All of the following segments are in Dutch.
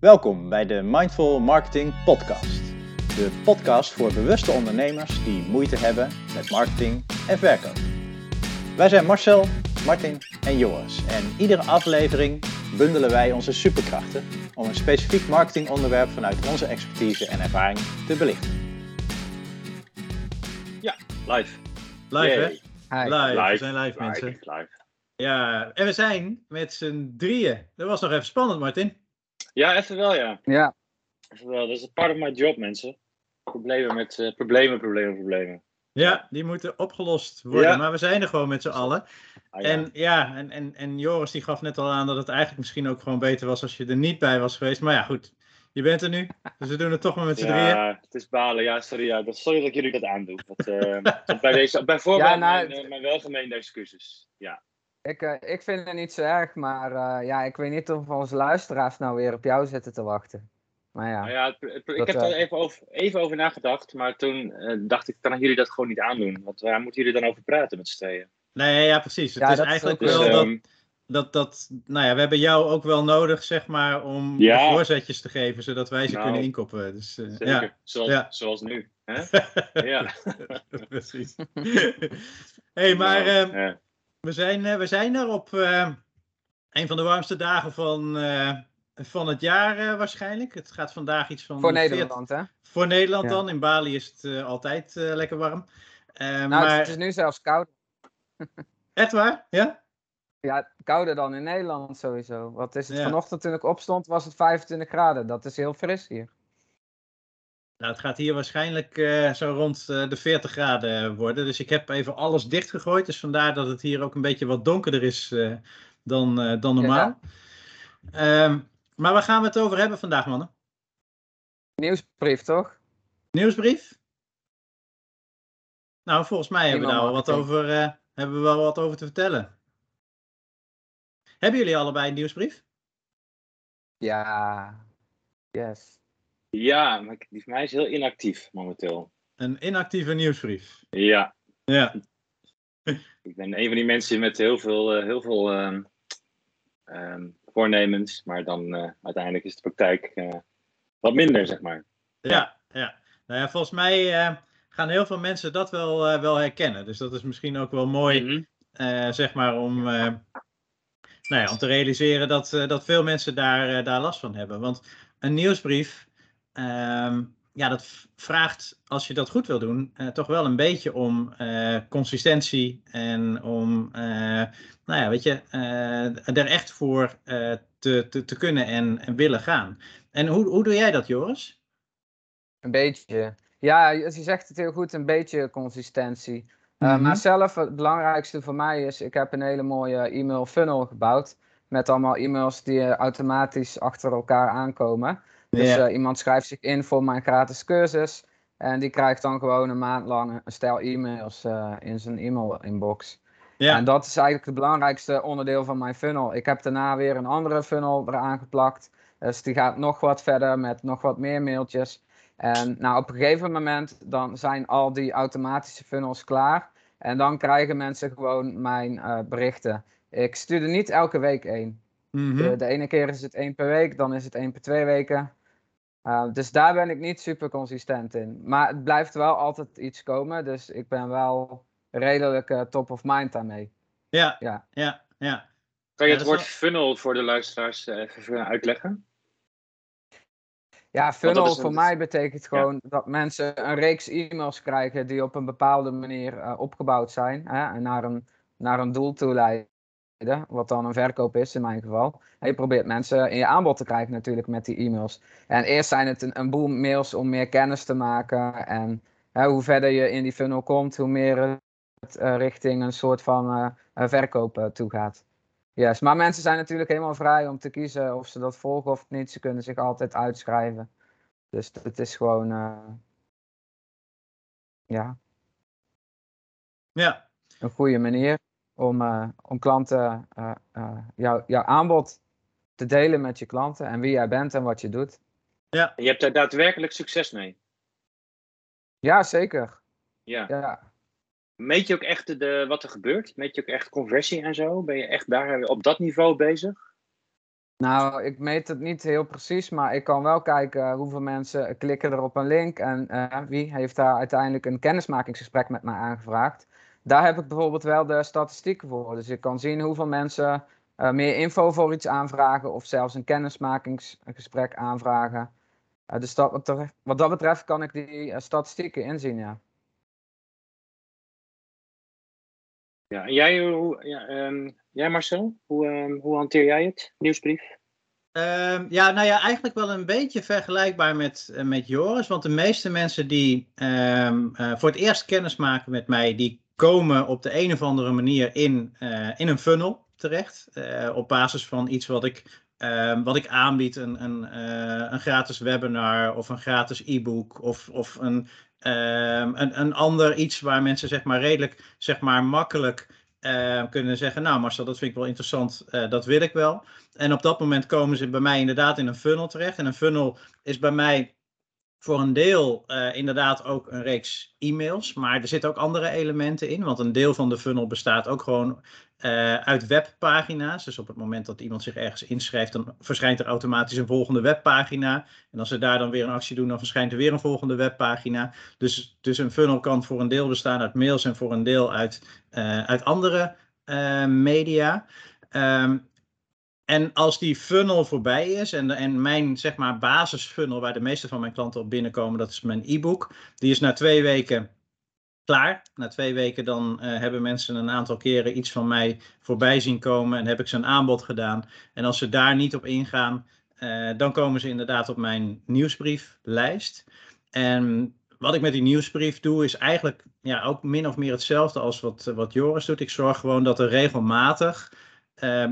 Welkom bij de Mindful Marketing Podcast. De podcast voor bewuste ondernemers die moeite hebben met marketing en verkoop. Wij zijn Marcel, Martin en Joris en iedere aflevering bundelen wij onze superkrachten om een specifiek marketingonderwerp vanuit onze expertise en ervaring te belichten. Ja, live. Live, hè? Live. Live. We zijn live, mensen. Live. Ja, en we zijn met z'n drieën. Dat was nog even spannend, Martin. Ja, even wel, ja. Ja, Even wel. Dat is een part of my job, mensen. Problemen met eh, problemen, problemen, problemen. Ja, die moeten opgelost worden. Ja. Maar we zijn er gewoon met z'n allen. Ah, ja. En ja, en, en, en Joris die gaf net al aan dat het eigenlijk misschien ook gewoon beter was als je er niet bij was geweest. Maar ja, goed. Je bent er nu. Dus we doen het toch maar met z'n drieën. ja, het is balen. Ja, sorry, ja. Dat, sorry dat ik jullie dat aandoe. Dat, eh, bij, deze, bij voorbaat Ja, nou, mijn, eh, mijn welgemeende excuses. Ja. Ik, eh, ik vind het niet zo erg, maar eh, ja, ik weet niet of onze luisteraars nou weer op jou zitten te wachten. Maar ja, Nou ja, het- het- ik Dat, heb eh, daar even over, even over nagedacht. Maar toen eh, dacht ik, kan ik jullie dat gewoon niet aandoen? Want waar moeten jullie dan over praten met z'n tweeën? Nee, ja, precies. Het Ja, is dat is eigenlijk Dus, wel dat, ehm, dat, dat, nou ja, we hebben jou ook wel nodig, zeg maar, om Ja. voorzetjes te geven, zodat wij ze Nou, kunnen inkoppen. Dus, eh, zeker. ja. Zoals, Ja. zoals nu. Hè? ja. Precies. hey, maar Nou, eh, ja. We, zijn, eh, we zijn er op eh, een van de warmste dagen van, eh, van het jaar waarschijnlijk. Het gaat vandaag iets van... voor 40 Nederland, hè? Voor Nederland Ja. dan. In Bali is het eh, altijd eh, lekker warm. Nou, maar het is nu zelfs koud. echt waar? Ja? Ja, kouder dan in Nederland sowieso. Wat is het? Ja. Vanochtend toen ik opstond was het 25 graden. Dat is heel fris hier. Nou, het gaat hier waarschijnlijk eh, zo rond eh, de 40 graden worden. Dus ik heb even alles dichtgegooid. Dus vandaar dat het hier ook een beetje wat donkerder is eh, dan, dan normaal. Ehm, maar waar gaan we het over hebben vandaag, mannen? Nieuwsbrief, toch? Nieuwsbrief? Nou, volgens mij hebben we daar wel wat over, hebben we wel wat over te vertellen. Hebben jullie allebei een nieuwsbrief? Ja. Yes. Ja, maar die van mij is heel inactief momenteel. Een inactieve nieuwsbrief. Ja, Ja. ik ben een van die mensen met heel veel, eh, heel veel ehm, ehm, voornemens, maar dan eh, uiteindelijk is de praktijk eh, wat minder, zeg maar. Ja, ja. Nou ja, volgens mij gaan heel veel mensen dat wel, wel herkennen. Dus dat is misschien ook wel mooi, Mhm. zeg maar, om, nou ja, om te realiseren dat, dat veel mensen daar, daar last van hebben. Want een nieuwsbrief, ehm, ja, dat vraagt, als je dat goed wil doen, eh, toch wel een beetje om eh, consistentie en om, eh, nou ja, weet je, er echt voor te, te, te kunnen en, en willen gaan. En hoe, hoe doe jij dat, Joris? Een beetje. Ja, je zegt het heel goed, een beetje consistentie. Uh, Mhm. Maar zelf, het belangrijkste voor mij is, ik heb een hele mooie e-mail funnel gebouwd. Met allemaal e-mails die automatisch achter elkaar aankomen. Dus eh, iemand schrijft zich in voor mijn gratis cursus. En die krijgt dan gewoon een maand lang een stel e-mails eh, in zijn e-mail-inbox. Ja, En dat is eigenlijk het belangrijkste onderdeel van mijn funnel. Ik heb daarna weer een andere funnel eraan geplakt. Dus die gaat nog wat verder met nog wat meer mailtjes. En nou, op een gegeven moment dan zijn al die automatische funnels klaar. En dan krijgen mensen gewoon mijn eh, berichten. Ik stuur er niet elke week één. Mhm. De, de ene keer is het één per week, dan is het één per twee weken. Uh, dus daar ben ik niet super consistent in. Maar het blijft wel altijd iets komen. Dus ik ben wel redelijk eh, top of mind daarmee. ja, Ja. ja, ja. Kan je het woord funnel voor de luisteraars eh, even uitleggen? Ja, funnel voor mij betekent gewoon dat mensen een reeks e-mails krijgen die op een bepaalde manier eh, opgebouwd zijn. Hè, en naar een, naar een doel toe leiden. Wat dan een verkoop is in mijn geval. En je probeert mensen in je aanbod te krijgen natuurlijk met die e-mails. En eerst zijn het een, een boel mails om meer kennis te maken. En hè, hoe verder je in die funnel komt, hoe meer het eh, richting een soort van eh, verkoop eh, toe gaat. Yes. Maar mensen zijn natuurlijk helemaal vrij om te kiezen of ze dat volgen of niet. Ze kunnen zich altijd uitschrijven. Dus het is gewoon, ja, ja. een goede manier om, eh, om klanten, eh, eh, jou, jouw aanbod te delen met je klanten en wie jij bent en wat je doet. En je hebt daar daadwerkelijk succes mee. Ja, zeker. Ja. Ja. Meet je ook echt de, de- wat er gebeurt? Meet je ook echt conversie en zo? Ben je echt daar op dat niveau bezig? Nou, ik meet het niet heel precies, maar ik kan wel kijken hoeveel mensen klikken er op een link en uh, wie heeft daar uiteindelijk een kennismakingsgesprek met mij aangevraagd. Daar heb ik bijvoorbeeld wel de statistieken voor. Dus ik kan zien hoeveel mensen uh, meer info voor iets aanvragen of zelfs een kennismakingsgesprek aanvragen. Uh, dus dat, wat, wat, dat betreft kan ik die statistieken inzien, ja. Ja, en jij, hoe, ja, um, jij Marcel, hoe, um, hoe hanteer jij het, nieuwsbrief? Um, ja, nou ja, eigenlijk wel een beetje vergelijkbaar met, met Joris. Want de meeste mensen die uh, voor het eerst kennis maken met mij, die komen op de een of andere manier in, uh, in een funnel terecht. Uh, op basis van iets wat ik, wat ik aanbied, een, een, een gratis webinar of een gratis e-book of, of een Um, een, een ander iets waar mensen zeg maar redelijk zeg maar makkelijk kunnen zeggen, nou Marcel, dat vind ik wel interessant, dat wil ik wel. En op dat moment komen ze bij mij inderdaad in een funnel terecht. En een funnel is bij mij voor een deel uh, inderdaad ook een reeks e-mails, maar er zitten ook andere elementen in, want een deel van de funnel bestaat ook gewoon uh, uit webpagina's. Dus op het moment dat iemand zich ergens inschrijft, dan verschijnt er automatisch een volgende webpagina. En als ze daar dan weer een actie doen, dan verschijnt er weer een volgende webpagina. Dus, dus een funnel kan voor een deel bestaan uit mails en voor een deel uit, uh, uit andere media. Um, en als die funnel voorbij is en, en mijn zeg maar basisfunnel waar de meeste van mijn klanten op binnenkomen, dat is mijn e-book. Die is na twee weken klaar. Na twee weken dan uh, hebben mensen een aantal keren iets van mij voorbij zien komen en heb ik ze een aanbod gedaan. En als ze daar niet op ingaan, uh, dan komen ze inderdaad op mijn nieuwsbrieflijst. En wat ik met die nieuwsbrief doe, is eigenlijk ja, ook min of meer hetzelfde als wat, wat Joris doet. Ik zorg gewoon dat er regelmatig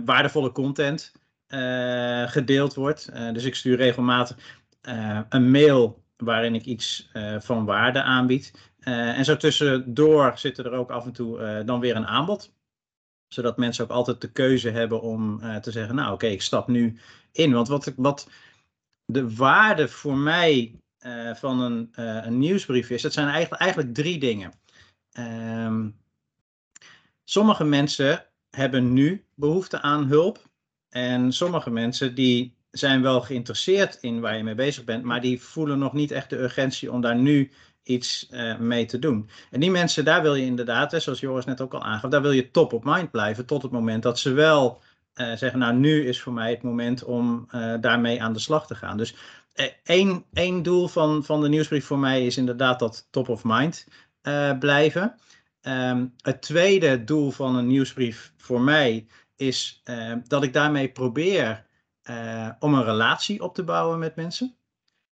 waardevolle content uh, gedeeld wordt. Uh, dus ik stuur regelmatig een mail waarin ik iets van waarde aanbied. en zo tussendoor zitten er ook af en toe dan weer een aanbod. Zodat mensen ook altijd de keuze hebben om te zeggen, nou oké, ik stap nu in. Want wat, wat de waarde voor mij van een, een, nieuwsbrief is, dat zijn eigenlijk, eigenlijk drie dingen. Um, sommige mensen hebben nu behoefte aan hulp. En sommige mensen die zijn wel geïnteresseerd in waar je mee bezig bent, maar die voelen nog niet echt de urgentie om daar nu iets uh, mee te doen. En die mensen, daar wil je inderdaad, zoals Joris net ook al aangaf, daar wil je top op mind blijven tot het moment dat ze wel uh, zeggen, nou nu is voor mij het moment om uh, daarmee aan de slag te gaan. Dus één, één doel van, van de nieuwsbrief voor mij is inderdaad dat top of mind blijven. Um, het tweede doel van een nieuwsbrief voor mij is uh, dat ik daarmee probeer uh, om een relatie op te bouwen met mensen.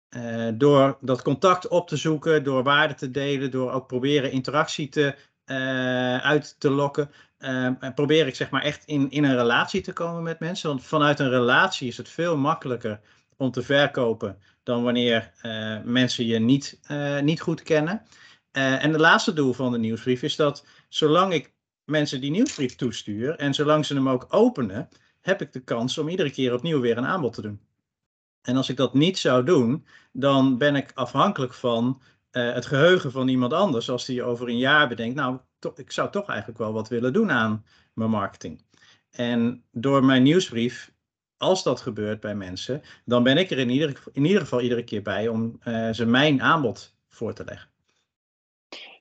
Uh, door dat contact op te zoeken, door waarde te delen, door ook proberen interactie te, uit te lokken. Ehm, probeer ik zeg maar echt in, in een relatie te komen met mensen. Want vanuit een relatie is het veel makkelijker om te verkopen dan wanneer mensen je niet, niet goed kennen. Uh, en het laatste doel van de nieuwsbrief is dat zolang ik mensen die nieuwsbrief toestuur en zolang ze hem ook openen, heb ik de kans om iedere keer opnieuw weer een aanbod te doen. En als ik dat niet zou doen, dan ben ik afhankelijk van uh, het geheugen van iemand anders. Als die over een jaar bedenkt, nou, ik zou toch eigenlijk wel wat willen doen aan mijn marketing. En door mijn nieuwsbrief, als dat gebeurt bij mensen, dan ben ik er in ieder, geval iedere keer bij om uh, ze mijn aanbod voor te leggen.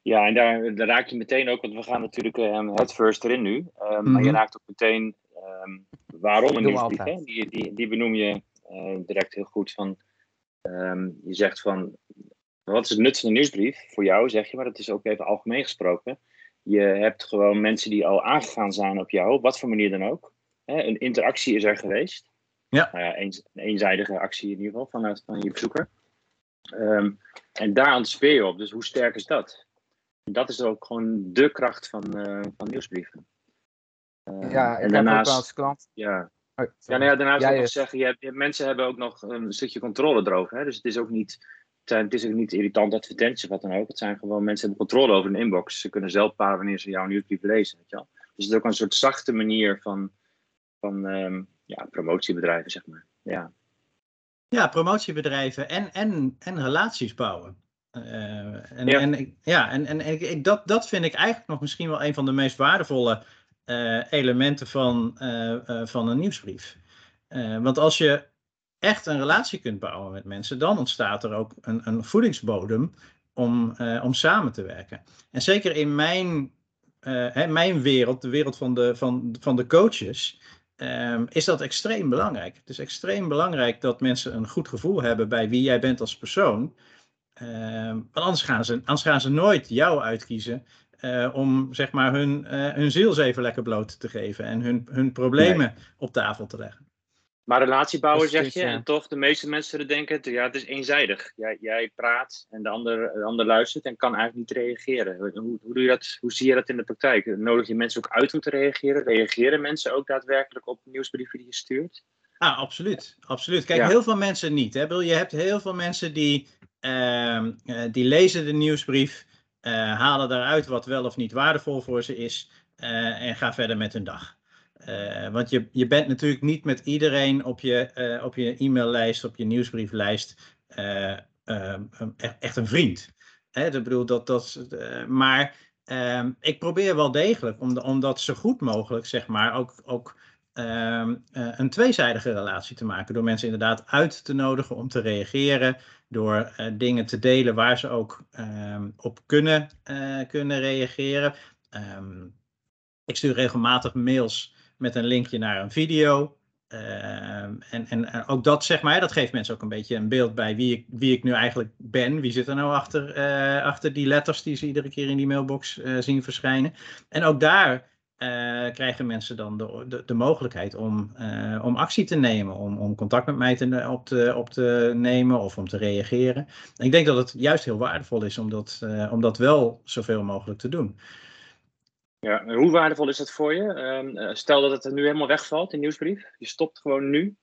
Ja, en daar, daar, raak je meteen ook, want we gaan natuurlijk um, het first erin nu. Um, mm-hmm. Maar je mhm. raakt ook meteen um, waarom een nieuwsbrief. Die, die, die benoem je uh, direct heel goed. Van, je zegt van, wat is het nut van een nieuwsbrief? Voor jou zeg je, maar dat is ook even algemeen gesproken. Je hebt gewoon mensen die al aangegaan zijn op jou, op wat voor manier dan ook. Hè, een interactie is er geweest. Ja. Nou ja, een, een eenzijdige actie in ieder geval vanuit van je bezoeker. en daar anticipeer je op. Dus hoe sterk is dat? Dat is ook gewoon de kracht van, uh, van nieuwsbrieven. Uh, ja, en daarnaast, als klant. Ja. Oh, ja, nou ja, daarnaast ja, nog zeggen, je hebt, mensen hebben ook nog een stukje controle erover. Hè? Dus het is ook niet, het is ook niet irritant advertenties of wat dan ook. Het zijn gewoon, mensen hebben controle over een inbox. Ze kunnen zelf bepalen wanneer ze jouw nieuwsbrief lezen. Weet je wel? Dus het is ook een soort zachte manier van, van um, ja, promotiebedrijven, zeg maar. Ja. Ja, promotiebedrijven en, en, en relaties bouwen. Uh, en, ja. en, ja, en, en, dat, dat vind ik eigenlijk nog misschien wel een van de meest waardevolle uh, elementen van, uh, van een nieuwsbrief. want als je echt een relatie kunt bouwen met mensen, dan ontstaat er ook een, een voedingsbodem om, om samen te werken. En zeker in mijn, hè, mijn wereld, de wereld van de, van, van de coaches, um, is dat extreem belangrijk. Het is extreem belangrijk dat mensen een goed gevoel hebben bij wie jij bent als persoon. Um, want anders gaan, ze, anders gaan ze nooit jou uitkiezen uh, om zeg maar hun, uh, hun ziel even lekker bloot te geven en hun, hun problemen nee. op tafel te leggen. Maar relatiebouwen zeg je, en toch de meeste mensen denken, ja, het is eenzijdig. Jij, jij praat en de ander, de ander luistert en kan eigenlijk niet reageren. Hoe, hoe, doe je dat, hoe zie je dat in de praktijk? Nodig je mensen ook uit om te reageren? Reageren mensen ook daadwerkelijk op nieuwsbrieven die je stuurt? Ah, absoluut. absoluut. Kijk, ja. heel veel mensen niet. Hè? Je hebt heel veel mensen die, die lezen de nieuwsbrief, uh, halen daaruit wat wel of niet waardevol voor ze is uh, en gaan verder met hun dag. Want je, je bent natuurlijk niet met iedereen op je, op je e-maillijst, op je nieuwsbrieflijst uh, echt een vriend. Hè, dat bedoel, dat, dat, maar ehm, ik probeer wel degelijk om, de, om dat zo goed mogelijk, zeg maar, ook, ook ehm, een tweezijdige relatie te maken. Door mensen inderdaad uit te nodigen om te reageren. Door dingen te delen waar ze ook ehm, op kunnen, kunnen reageren. ik stuur regelmatig mails met een linkje naar een video. Uh, en, en, en, ook dat, zeg maar, dat geeft mensen ook een beetje een beeld bij wie ik, wie ik nu eigenlijk ben. Wie zit er nou achter, uh, achter die letters die ze iedere keer in die mailbox zien verschijnen. En ook daar krijgen mensen dan de, de, de mogelijkheid om, om actie te nemen. Om, om contact met mij te, op, te, op te nemen of om te reageren. En ik denk dat het juist heel waardevol is om dat, om dat wel zoveel mogelijk te doen. Ja, hoe waardevol is dat voor je? Um, stel dat het er nu helemaal wegvalt, in nieuwsbrief. Je stopt gewoon nu.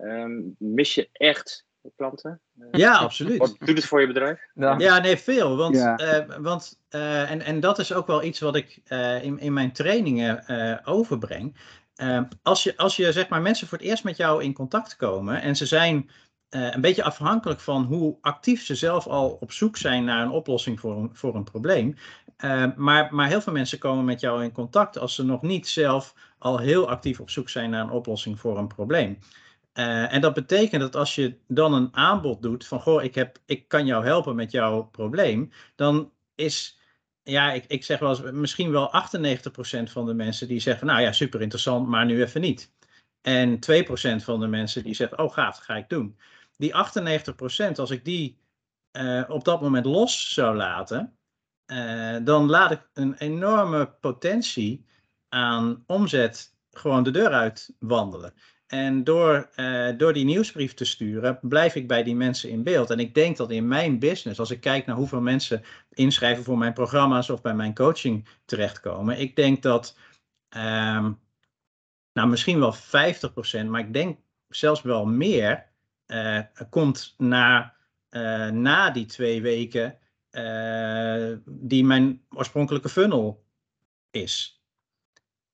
Um, mis je echt klanten? Uh, ja, absoluut. Wat doet het voor je bedrijf? Ja, ja nee, veel. Want, ja. uh, want uh, en, en dat is ook wel iets wat ik in, in mijn trainingen overbreng. Ehm, als, je, als je zeg maar mensen voor het eerst met jou in contact komen en ze zijn een beetje afhankelijk van hoe actief ze zelf al op zoek zijn naar een oplossing voor een, voor een probleem. Uh, maar, maar heel veel mensen komen met jou in contact als ze nog niet zelf al heel actief op zoek zijn naar een oplossing voor een probleem. Uh, en dat betekent dat als je dan een aanbod doet van goh, ik, heb, ik kan jou helpen met jouw probleem, dan is, ja, ik, ik zeg wel eens, misschien wel 98% van de mensen die zeggen, nou ja, super interessant, maar nu even niet. En 2% van de mensen die zeggen, oh gaaf, ga ik doen. Die 98%, als ik die uh, op dat moment los zou laten, uh, dan laat ik een enorme potentie aan omzet gewoon de deur uit wandelen. En door, uh, door die nieuwsbrief te sturen, blijf ik bij die mensen in beeld. En ik denk dat in mijn business, als ik kijk naar hoeveel mensen inschrijven voor mijn programma's of bij mijn coaching terechtkomen, ik denk dat, um, nou misschien wel 50%, maar ik denk zelfs wel meer, uh, komt na, uh, na die twee weken die mijn oorspronkelijke funnel is.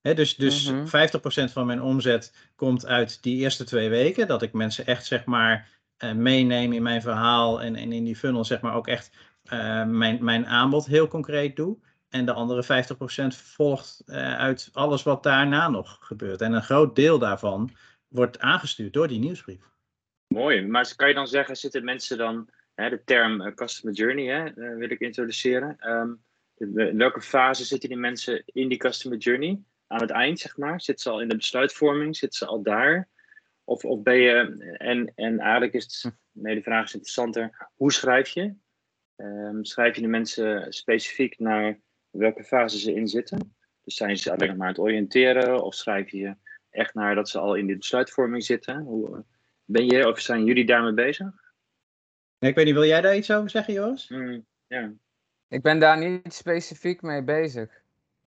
He, dus dus mm -hmm. 50% van mijn omzet komt uit die eerste twee weken. Dat ik mensen echt zeg maar uh, meeneem in mijn verhaal en, en in die funnel zeg maar ook echt uh, mijn, mijn aanbod heel concreet doe. En de andere 50% volgt uit alles wat daarna nog gebeurt. En een groot deel daarvan wordt aangestuurd door die nieuwsbrief. Mooi, maar kan je dan zeggen, zitten mensen dan de term uh, customer journey hè, uh, wil ik introduceren. Um, in welke fase zitten die mensen in die customer journey? Aan het eind, zeg maar. Zitten ze al in de besluitvorming? Zitten ze al daar? Of, of ben je, en, en eigenlijk is het, nee, de vraag is interessanter, hoe schrijf je? Um, schrijf je de mensen specifiek naar welke fase ze in zitten? Dus zijn ze alleen nog maar aan het oriënteren? Of schrijf je echt naar dat ze al in de besluitvorming zitten? Hoe, ben je, of zijn jullie daarmee bezig? ik weet niet, wil jij daar iets over zeggen, Joris? Mm, ja. Ik ben daar niet specifiek mee bezig.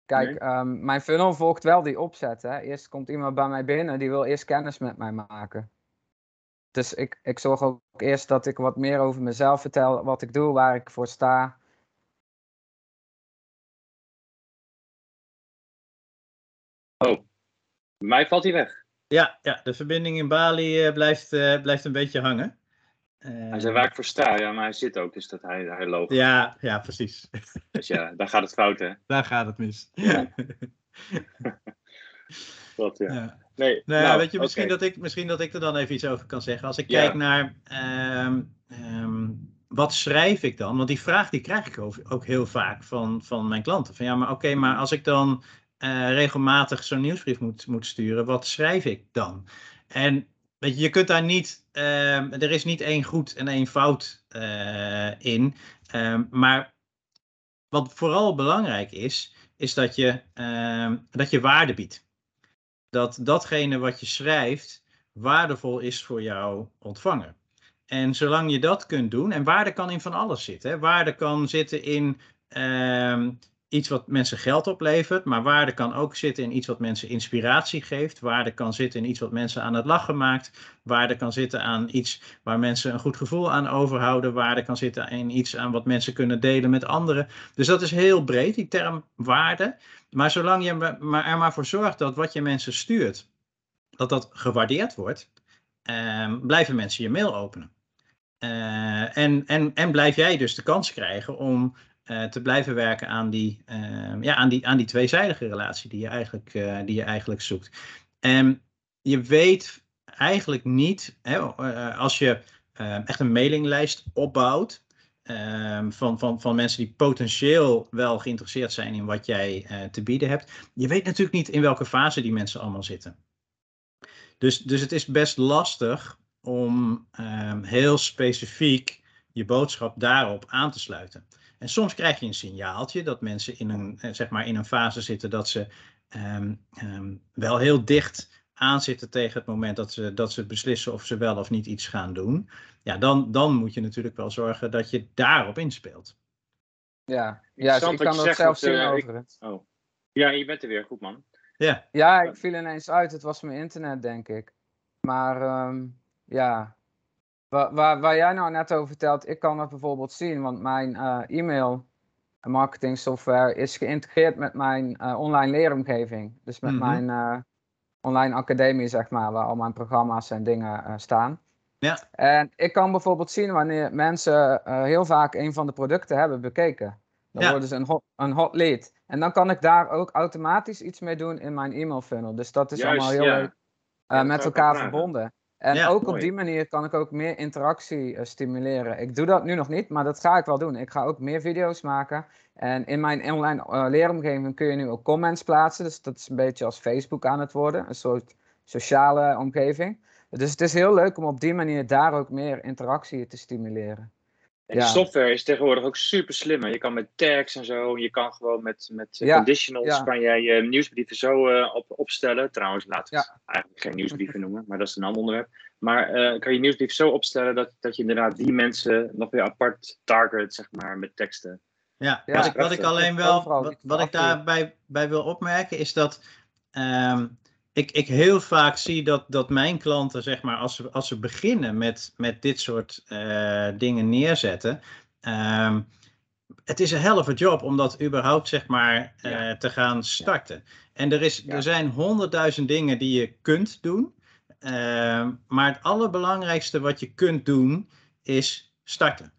Kijk, nee? um, mijn funnel volgt wel die opzet. Hè. Eerst komt iemand bij mij binnen, die wil eerst kennis met mij maken. Dus ik, ik zorg ook eerst dat ik wat meer over mezelf vertel, wat ik doe, waar ik voor sta. Oh, mij valt hij weg. Ja, ja de verbinding in Bali uh, blijft, uh, blijft een beetje hangen. Uh, hij zei waar ik voor sta, ja, maar hij zit ook, dus dat hij, hij loopt. Ja, ja, precies. Dus ja, daar gaat het fout, hè? Daar gaat het mis. Ja. Dat, ja. Ja. Nee, Nou, nou, weet je, misschien, dat ik, misschien dat ik er dan even iets over kan zeggen. Als ik Ja. kijk naar ehm, ehm, wat schrijf ik dan? Want die vraag die krijg ik ook heel vaak van, van mijn klanten. Van ja, maar oké, maar als ik dan eh, regelmatig zo'n nieuwsbrief moet, moet sturen, wat schrijf ik dan? En weet je, je kunt daar niet, ehm, er is niet één goed en één fout eh, in. Ehm, maar wat vooral belangrijk is, is dat je, ehm, dat je waarde biedt dat datgene wat je schrijft waardevol is voor jouw ontvanger. En zolang je dat kunt doen, en waarde kan in van alles zitten. Hè? Waarde kan zitten in iets wat mensen geld oplevert, maar waarde kan ook zitten in iets wat mensen inspiratie geeft. Waarde kan zitten in iets wat mensen aan het lachen maakt. Waarde kan zitten aan iets waar mensen een goed gevoel aan overhouden. Waarde kan zitten in iets aan wat mensen kunnen delen met anderen. Dus dat is heel breed, die term waarde. Maar zolang je er maar voor zorgt dat wat je mensen stuurt, dat dat gewaardeerd wordt, ehm, blijven mensen je mail openen. Eh, en, en, en blijf jij dus de kans krijgen om eh, te blijven werken aan die, ehm, ja, aan, die, aan die tweezijdige relatie die je eigenlijk, eh, die je eigenlijk zoekt. En je weet eigenlijk niet, hè, eh, als je eh, echt een mailinglijst opbouwt, ehm, van, van, van mensen die potentieel wel geïnteresseerd zijn in wat jij te bieden hebt. Je weet natuurlijk niet in welke fase die mensen allemaal zitten. Dus, dus het is best lastig om ehm, heel specifiek je boodschap daarop aan te sluiten. En soms krijg je een signaaltje dat mensen in een, eh, zeg maar in een fase zitten dat ze ehm, ehm, wel heel dicht aanzitten tegen het moment dat ze, dat ze beslissen of ze wel of niet iets gaan doen. Ja, dan, dan moet je natuurlijk wel zorgen dat je daarop inspeelt. Ja, ja dus ik kan dat zelf zien eh, ik- overigens. Oh. Ja, je bent er weer. Goed, man. Ja, Ja, ik viel ineens uit. Het was mijn internet, denk ik. Maar ehm, ja, waar, waar, waar jij nou net over vertelt, ik kan dat bijvoorbeeld zien, want mijn eh, e-mail marketing software is geïntegreerd met mijn eh, online leeromgeving. Dus met Mhm. mijn eh, online academie, zeg maar, waar al mijn programma's en dingen eh, staan. Ja. En ik kan bijvoorbeeld zien wanneer mensen eh, heel vaak een van de producten hebben bekeken. Dan Ja. worden ze een hot, een hot lead. En dan kan ik daar ook automatisch iets mee doen in mijn e-mail funnel. Dus dat is Juist, allemaal heel ja. leuk eh, met elkaar verbonden. En Ja, ook op die manier kan ik ook meer interactie eh, stimuleren. Ik doe dat nu nog niet, maar dat ga ik wel doen. Ik ga ook meer video's maken. En in mijn online eh, leeromgeving kun je nu ook comments plaatsen. Dus dat is een beetje als Facebook aan het worden. Een soort sociale omgeving. Dus het is heel leuk om op die manier daar ook meer interactie te stimuleren. En Ja. software is tegenwoordig ook super slim. hè. Je kan met tags en zo. Je kan gewoon met, met eh, Ja, conditionals ja. kan jij je nieuwsbrieven zo eh, op, opstellen. Trouwens, laten we Ja. het eigenlijk geen nieuwsbrieven noemen, maar dat is een ander onderwerp. Maar eh, kan je nieuwsbrief zo opstellen dat, dat je inderdaad die mensen nog weer apart target, zeg maar, met teksten. Ja, Ja, wat, ik, wat ik alleen wel, wat, ik daarbij bij wil opmerken, is dat ehm, ik, ik heel vaak zie dat, dat mijn klanten, zeg maar, als ze, als ze beginnen met, met dit soort eh, dingen neerzetten, ehm, het is een a job om dat überhaupt, zeg maar, eh, Ja. te gaan starten. En er, is, Ja. er zijn honderdduizend dingen die je kunt doen, ehm, maar het allerbelangrijkste wat je kunt doen, is starten.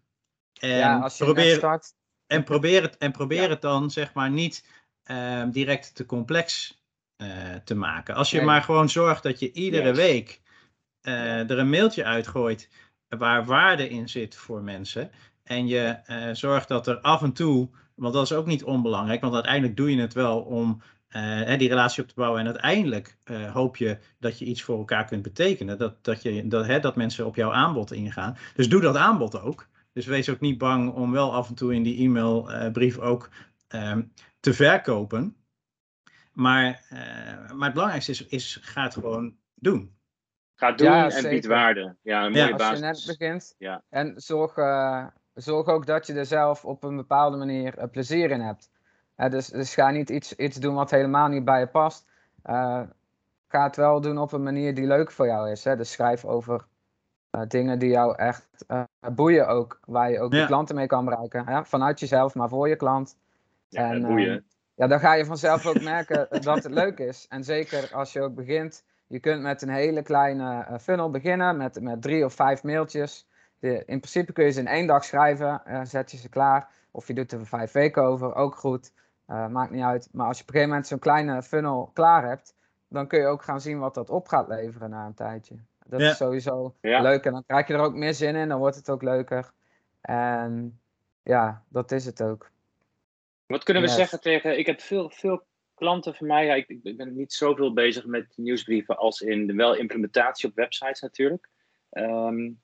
En ja, als je probeer, start. en probeer het, en probeer het dan zeg maar niet ehm, direct te complex eh, te maken. Als je Nee. maar gewoon zorgt dat je iedere week eh, er een mailtje uitgooit waar waarde in zit voor mensen. En je eh, zorgt dat er af en toe, want dat is ook niet onbelangrijk, want uiteindelijk doe je het wel om die relatie op te bouwen. En uiteindelijk hoop je dat je iets voor elkaar kunt betekenen. Dat, dat, je, dat, hè, dat mensen op jouw aanbod ingaan. Dus doe dat aanbod ook. Dus wees ook niet bang om wel af en toe in die e-mailbrief ook ehm, te verkopen. Maar, eh, maar het belangrijkste is, is ga het gewoon doen. Ga doen Ja, en zeker. bied waarde. Ja, een Ja. mooie Als je net begint. Ja. En zorg, eh, zorg ook dat je er zelf op een bepaalde manier eh, plezier in hebt. Hè, dus, dus ga niet iets, iets doen wat helemaal niet bij je past. Eh, ga het wel doen op een manier die leuk voor jou is. Hè? Dus schrijf over eh, dingen die jou echt eh, boeien ook. Waar je ook Ja. de klanten mee kan bereiken. Hè? Vanuit jezelf, maar voor je klant. Ja, En, boeien. Ja, dan ga je vanzelf ook merken dat het leuk is. En zeker als je ook begint. Je kunt met een hele kleine eh, funnel beginnen. Met, met drie of vijf mailtjes. De, in principe kun je ze in één dag schrijven. eh, zet je ze klaar. Of je doet er vijf weken over. Ook goed. Eh, maakt niet uit. Maar als je op een gegeven moment zo'n kleine funnel klaar hebt. dan kun je ook gaan zien wat dat op gaat leveren na een tijdje. Dat is sowieso leuk. En dan krijg je er ook meer zin in, dan wordt het ook leuker. En ja, dat is het ook. Wat kunnen we zeggen tegen. Ik heb veel, veel klanten van mij. Ja, ik, ik, ben niet zoveel bezig met nieuwsbrieven als in de wel implementatie op websites natuurlijk. Um,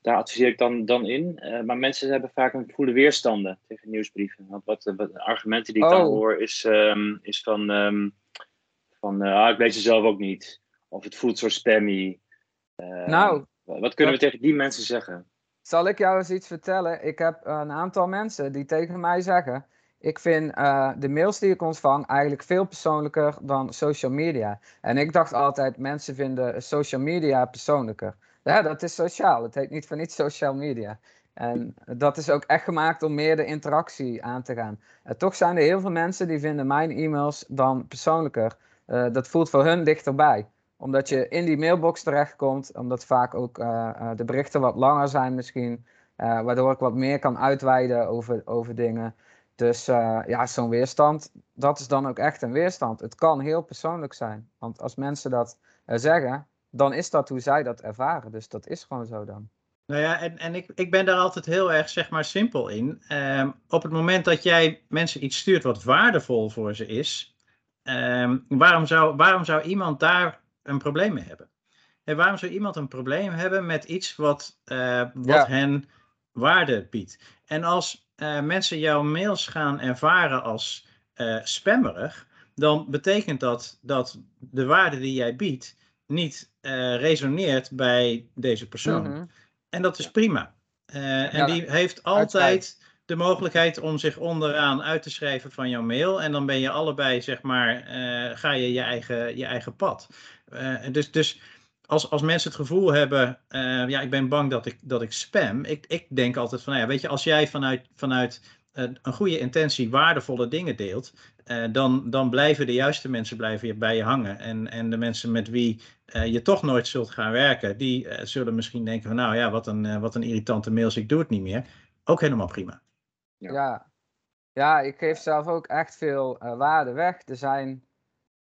daar adviseer ik dan, dan in. Uh, maar mensen hebben vaak een voele weerstanden tegen nieuwsbrieven. Want wat, wat argumenten die ik dan oh. hoor is, um, is van, um, van uh, ah, ik lees ze zelf ook niet. Of het voelt zo spammy. Uh, nou, wat kunnen we tegen die mensen zeggen? Zal ik jou eens iets vertellen? Ik heb een aantal mensen die tegen mij zeggen: Ik vind uh, de mails die ik ontvang eigenlijk veel persoonlijker dan social media. En ik dacht altijd: mensen vinden social media persoonlijker. Ja, dat is sociaal. Het heet niet van niets social media. En dat is ook echt gemaakt om meer de interactie aan te gaan. En toch zijn er heel veel mensen die vinden mijn e-mails dan persoonlijker. Uh, dat voelt voor hun dichterbij omdat je in die mailbox terechtkomt, omdat vaak ook uh, de berichten wat langer zijn misschien, waardoor ik wat meer kan uitweiden over, over dingen. Dus ja, zo'n weerstand, dat is dan ook echt een weerstand. Het kan heel persoonlijk zijn, want als mensen dat zeggen, dan is dat hoe zij dat ervaren. Dus dat is gewoon zo dan. Nou ja, en, en ik, ik ben daar altijd heel erg, zeg maar, simpel in. Um, op het moment dat jij mensen iets stuurt wat waardevol voor ze is, um, waarom, zou, waarom zou iemand daar een probleem mee hebben? En waarom zou iemand een probleem hebben met iets wat, uh, wat hen waarde biedt? En als uh, mensen jouw mails gaan ervaren als uh, spammerig, dan betekent dat dat de waarde die jij biedt niet resoneert bij deze persoon. Mhm. En dat is prima. en die heeft altijd de mogelijkheid om zich onderaan uit te schrijven van jouw mail. En dan ben je allebei, zeg maar, ga je je eigen, je eigen pad. Dus dus als, als mensen het gevoel hebben, uh, ja, ik ben bang dat ik, dat ik spam. Ik, ik denk altijd van, nou ja, weet je, als jij vanuit, vanuit uh, een goede intentie waardevolle dingen deelt, dan, dan blijven de juiste mensen blijven bij je hangen. En, en de mensen met wie je toch nooit zult gaan werken, die zullen misschien denken van, nou ja, wat een, wat een irritante mails, ik doe het niet meer. Ook helemaal prima. Ja, ja. ja ik geef zelf ook echt veel waarde weg. Er zijn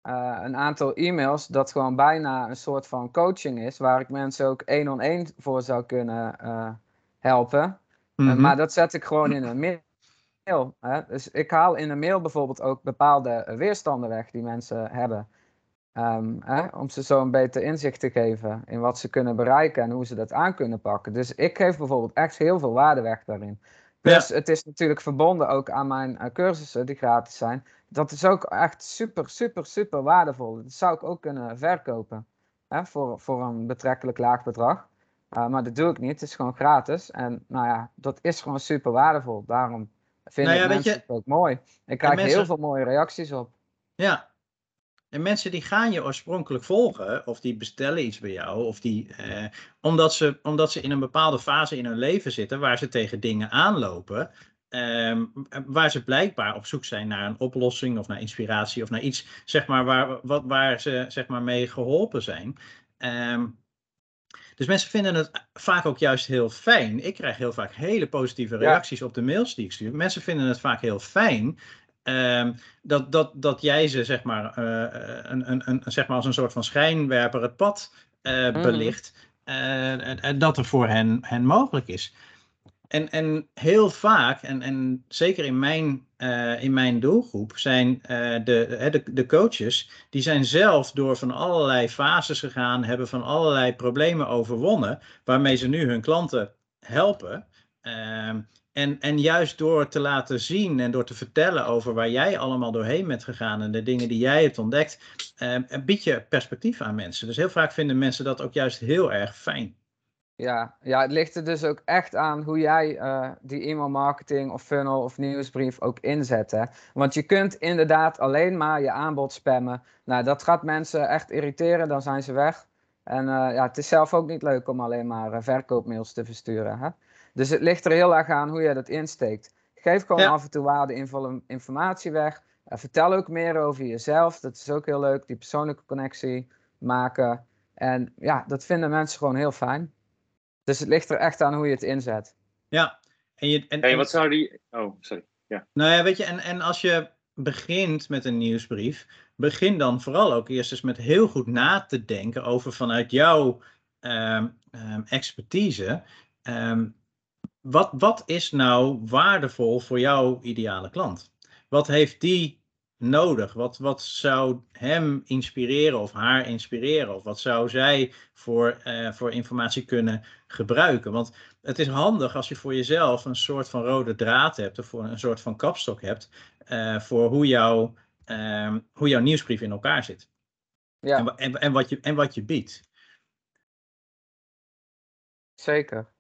uh, een aantal e-mails dat gewoon bijna een soort van coaching is, waar ik mensen ook één on één voor zou kunnen uh, helpen. Mm -hmm. uh, maar dat zet ik gewoon in een mail. Hè? Dus ik haal in een mail bijvoorbeeld ook bepaalde weerstanden weg die mensen hebben. Um, hè? Om ze zo een beter inzicht te geven in wat ze kunnen bereiken en hoe ze dat aan kunnen pakken. Dus ik geef bijvoorbeeld echt heel veel waarde weg daarin. Plus, het is natuurlijk verbonden ook aan mijn cursussen die gratis zijn. Dat is ook echt super, super, super waardevol. Dat zou ik ook kunnen verkopen hè, voor, voor een betrekkelijk laag bedrag. Uh, maar dat doe ik niet. Het is gewoon gratis. En nou ja, dat is gewoon super waardevol. Daarom vind nou ja, ik mensen het ook mooi. Ik krijg heel veel mooie reacties op. Ja, en mensen die gaan je oorspronkelijk volgen, of die bestellen iets bij jou, of die, eh, omdat, ze, omdat ze in een bepaalde fase in hun leven zitten waar ze tegen dingen aanlopen, eh, waar ze blijkbaar op zoek zijn naar een oplossing of naar inspiratie of naar iets, zeg maar, waar, wat, waar ze zeg maar, mee geholpen zijn. Eh, dus mensen vinden het vaak ook juist heel fijn. Ik krijg heel vaak hele positieve reacties op de mails die ik stuur. Mensen vinden het vaak heel fijn Um, dat, dat, dat jij ze zeg maar, uh, een, een, een, zeg maar als een soort van schijnwerper het pad uh, belicht. Uh, en dat er voor hen, hen mogelijk is. En, en heel vaak, en, en zeker in mijn, in mijn doelgroep, zijn de, de, de coaches, die zijn zelf door van allerlei fases gegaan, hebben van allerlei problemen overwonnen, waarmee ze nu hun klanten helpen. Ehm, en, en juist door te laten zien en door te vertellen over waar jij allemaal doorheen bent gegaan en de dingen die jij hebt ontdekt, eh, bied je perspectief aan mensen. Dus heel vaak vinden mensen dat ook juist heel erg fijn. Ja, ja het ligt er dus ook echt aan hoe jij uh, die e-mail marketing of funnel of nieuwsbrief ook inzet. Hè? Want je kunt inderdaad alleen maar je aanbod spammen. Nou, dat gaat mensen echt irriteren, dan zijn ze weg. En uh, ja, het is zelf ook niet leuk om alleen maar uh, verkoopmails te versturen. Hè? Dus het ligt er heel erg aan hoe je dat insteekt. Geef gewoon af en toe waardevolle informatie weg. Vertel ook meer over jezelf. Dat is ook heel leuk, die persoonlijke connectie maken. En ja, dat vinden mensen gewoon heel fijn. Dus het ligt er echt aan hoe je het inzet. Ja. En, je, en, hey, wat zou die... Oh, sorry. Ja. Nou ja, weet je, en, en als je begint met een nieuwsbrief, begin dan vooral ook eerst eens met heel goed na te denken over vanuit jouw ehm, ehm, expertise. Ehm, wat, wat is nou waardevol voor jouw ideale klant? Wat heeft die nodig? Wat, wat zou hem inspireren of haar inspireren? Of wat zou zij voor, eh, voor informatie kunnen gebruiken? Want het is handig als je voor jezelf een soort van rode draad hebt of een soort van kapstok hebt uh, voor hoe, jouw uh, hoe jouw nieuwsbrief in elkaar zit. Ja. En, en, en, wat je, en wat je biedt. Zeker.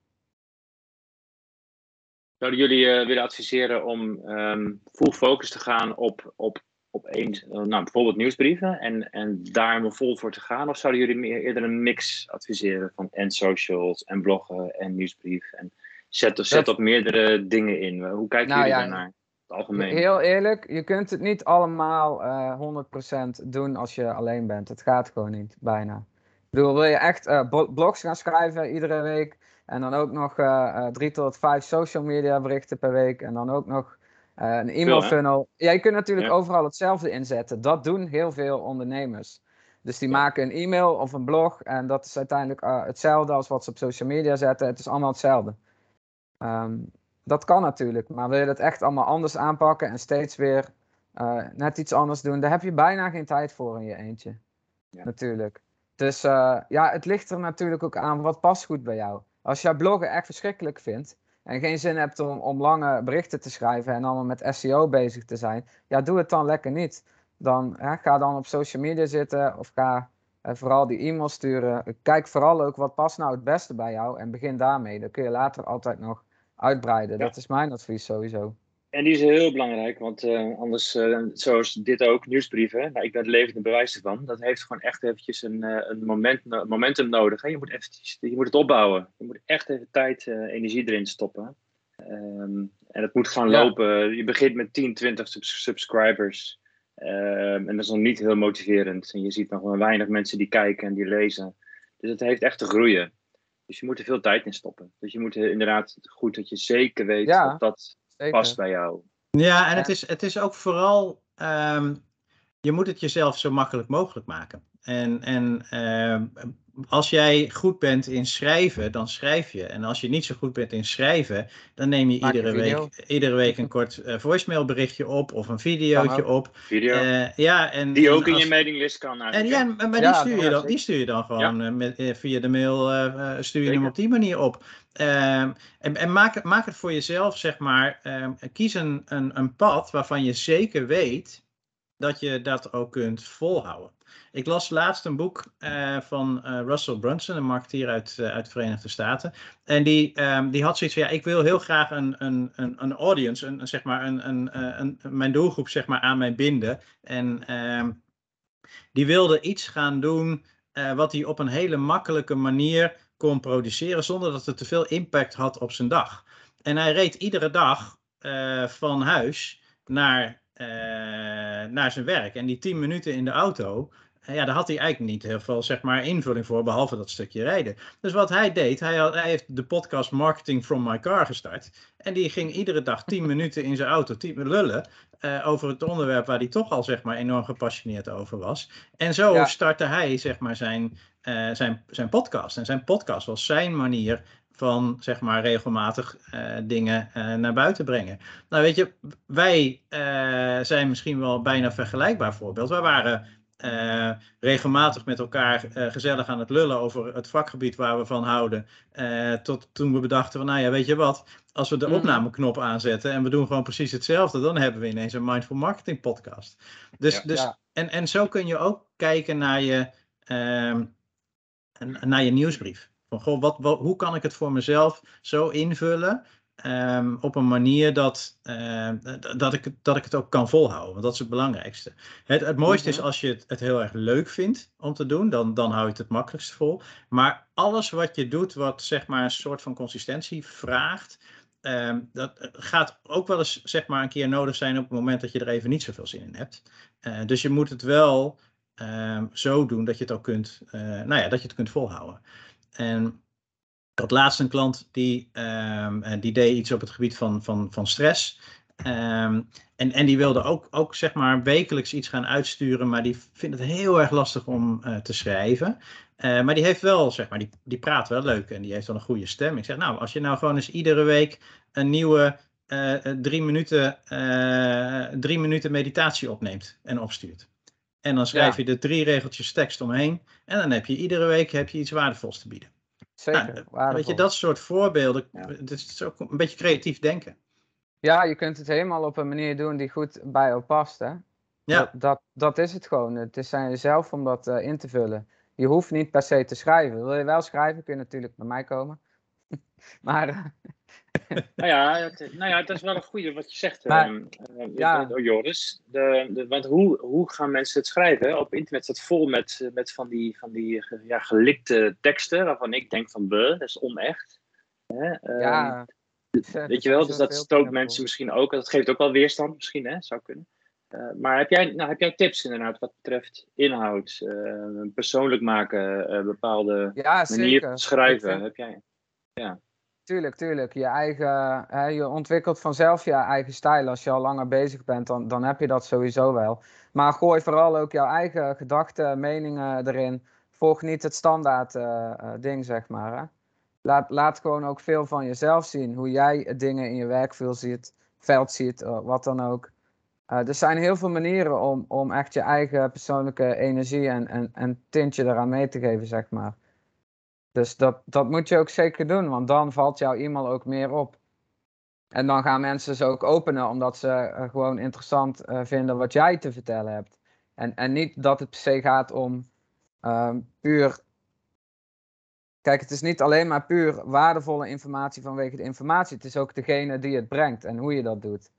Zouden jullie uh, willen adviseren om um, full focus te gaan op, op, op één, uh, nou, bijvoorbeeld nieuwsbrieven en, en daar vol voor te gaan? Of zouden jullie meer, eerder een mix adviseren van en socials en bloggen en nieuwsbrief? En zet, zet op meerdere dingen in. Hoe kijken nou, jullie ja, daarnaar? Algemeen. Heel eerlijk, je kunt het niet allemaal uh, eh, 100% doen als je alleen bent. Het gaat gewoon niet, bijna. Ik bedoel, wil je echt uh, blogs gaan schrijven iedere week en dan ook nog uh, drie tot vijf social media berichten per week en dan ook nog een e-mail funnel. Ja, je kunt natuurlijk overal hetzelfde inzetten. Dat doen heel veel ondernemers. Dus die maken een e-mail of een blog en dat is uiteindelijk hetzelfde als wat ze op social media zetten. Het is allemaal hetzelfde. Um, dat kan natuurlijk, maar wil je het echt allemaal anders aanpakken en steeds weer uh, net iets anders doen, daar heb je bijna geen tijd voor in je eentje. Ja. Natuurlijk. Dus uh, ja, het ligt er natuurlijk ook aan wat past goed bij jou. Als jij bloggen echt verschrikkelijk vindt en geen zin hebt om, om lange berichten te schrijven en allemaal met SEO bezig te zijn, ja, doe het dan lekker niet. Dan hè, ga dan op social media zitten of ga uh, vooral die e-mail sturen. Kijk vooral ook wat past nou het beste bij jou en begin daarmee. Dan kun je later altijd nog uitbreiden. Dat is mijn advies sowieso. En die is heel belangrijk, want uh, anders, uh, zoals dit ook, nieuwsbrieven, nou, ik ben het levende bewijs ervan, dat heeft gewoon echt eventjes een, uh, een moment, momentum nodig. Hè? Je, moet eventjes, je moet het opbouwen. Je moet echt even tijd, energie erin stoppen. Um, en het moet gaan lopen. Je begint met 10, 20 subscribers. Um, en dat is nog niet heel motiverend. En je ziet nog maar weinig mensen die kijken en die lezen. Dus het heeft echt te groeien. Dus je moet er veel tijd in stoppen. Dus je moet inderdaad goed dat je zeker weet dat dat past bij jou. Ja, en Het, is, het is ook vooral, um, je moet het jezelf zo makkelijk mogelijk maken. En, en uh, als jij goed bent in schrijven, dan schrijf je. En als je niet zo goed bent in schrijven, dan neem je iedere week, iedere week een kort uh, voicemailberichtje op of een videootje op. Video. Uh, ja, en, die ook in je mailinglist kan. En, ja, maar die, stuur je dan, die stuur je dan gewoon uh, met, via de mail, stuur je hem op die manier op. Ehm, en, en maak, maak het voor jezelf, zeg maar. Ehm, kies een, een, een pad waarvan je zeker weet dat je dat ook kunt volhouden. Ik las laatst een boek uh, van uh, Russell Brunson, een marketeer uit, uh, uit de Verenigde Staten. En die, um, die had zoiets van, ja, ik wil heel graag een, een, een, een audience, een, zeg maar een, een, een, mijn doelgroep zeg maar, aan mij binden. En um, die wilde iets gaan doen wat hij op een hele makkelijke manier kon produceren, zonder dat het te veel impact had op zijn dag. En hij reed iedere dag van huis naar naar zijn werk. En die tien minuten in de auto, ja, daar had hij eigenlijk niet heel veel zeg maar, invulling voor, behalve dat stukje rijden. Dus wat hij deed, hij, had, hij heeft de podcast Marketing from My Car gestart. En die ging iedere dag 10 minuten in zijn auto lullen uh, over het onderwerp waar hij toch al zeg maar, enorm gepassioneerd over was. En zo ja. startte hij zeg maar, zijn, uh, zijn, zijn podcast. En zijn podcast was zijn manier van zeg maar regelmatig uh, dingen uh, naar buiten brengen. Nou weet je, wij uh, zijn misschien wel bijna vergelijkbaar voorbeeld. Wij waren uh, regelmatig met elkaar uh, gezellig aan het lullen over het vakgebied waar we van houden. Uh, tot toen we bedachten van, nou ja, weet je wat, als we de mm. opnameknop aanzetten en we doen gewoon precies hetzelfde, dan hebben we ineens een Mindful Marketing podcast. Dus, ja, dus ja. En, en zo kun je ook kijken naar je, ehm, naar je nieuwsbrief. Van, goh, wat, wat, hoe kan ik het voor mezelf zo invullen Um, op een manier dat, uh, dat, ik, dat ik het ook kan volhouden. Want dat is het belangrijkste. Het, het mooiste mm -hmm. is als je het, het, heel erg leuk vindt om te doen, dan, dan hou je het het makkelijkst vol. Maar alles wat je doet, wat zeg maar een soort van consistentie vraagt, um, dat gaat ook wel eens zeg maar een keer nodig zijn op het moment dat je er even niet zoveel zin in hebt. Uh, dus je moet het wel um, zo doen dat je het ook kunt, uh, nou ja, dat je het kunt volhouden. En ik had laatst een klant die, um, die deed iets op het gebied van, van, van stress. Ehm, en, en die wilde ook, ook zeg maar wekelijks iets gaan uitsturen, maar die vindt het heel erg lastig om te schrijven. maar die heeft wel, zeg maar, die, die praat wel leuk en die heeft wel een goede stem. Ik zeg, nou, als je nou gewoon eens iedere week een nieuwe drie, minuten, drie minuten meditatie opneemt en opstuurt. En dan schrijf je de drie regeltjes tekst omheen. En dan heb je iedere week heb je iets waardevols te bieden. Zeker. Nou, weet je, dat soort voorbeelden. Het is ook een beetje creatief denken. Ja, je kunt het helemaal op een manier doen die goed bij jou past. Hè? Ja. Dat, dat, dat is het gewoon. Het is aan jezelf om dat uh, in te vullen. Je hoeft niet per se te schrijven. Wil je wel schrijven, kun je natuurlijk bij mij komen. maar eh, nou, ja, het, nou ja, dat is wel een goede wat je zegt, maar, uh, ja. Joris. De, de, want hoe, hoe gaan mensen het schrijven? Op internet staat vol met, met van die, van die ja, gelikte teksten, waarvan ik denk van, dat is onecht. Hè? ja. Um, weet je wel, dus dat stookt mensen misschien ook. Dat geeft ook wel weerstand misschien, hè? zou kunnen. Uh, maar heb jij, nou, heb jij tips inderdaad wat betreft inhoud, uh, persoonlijk maken, uh, bepaalde ja, manier schrijven? Vind... Heb jij? Ja. Tuurlijk, tuurlijk. Je, eigen, hè, je ontwikkelt vanzelf je eigen stijl. Als je al langer bezig bent, dan, dan heb je dat sowieso wel. Maar gooi vooral ook jouw eigen gedachten, meningen erin. Volg niet het standaard uh, uh, ding, zeg maar. Hè. Laat, laat gewoon ook veel van jezelf zien. Hoe jij dingen in je werkveld ziet, veld ziet, uh, wat dan ook. er zijn heel veel manieren om, om echt je eigen persoonlijke energie en, en, en tintje eraan mee te geven, zeg maar. Dus dat, dat moet je ook zeker doen, want dan valt jouw e-mail ook meer op. En dan gaan mensen ze ook openen omdat ze uh, gewoon interessant uh, vinden wat jij te vertellen hebt. En, en niet dat het per se gaat om uh, puur. Kijk, het is niet alleen maar puur waardevolle informatie vanwege de informatie. Het is ook degene die het brengt en hoe je dat doet.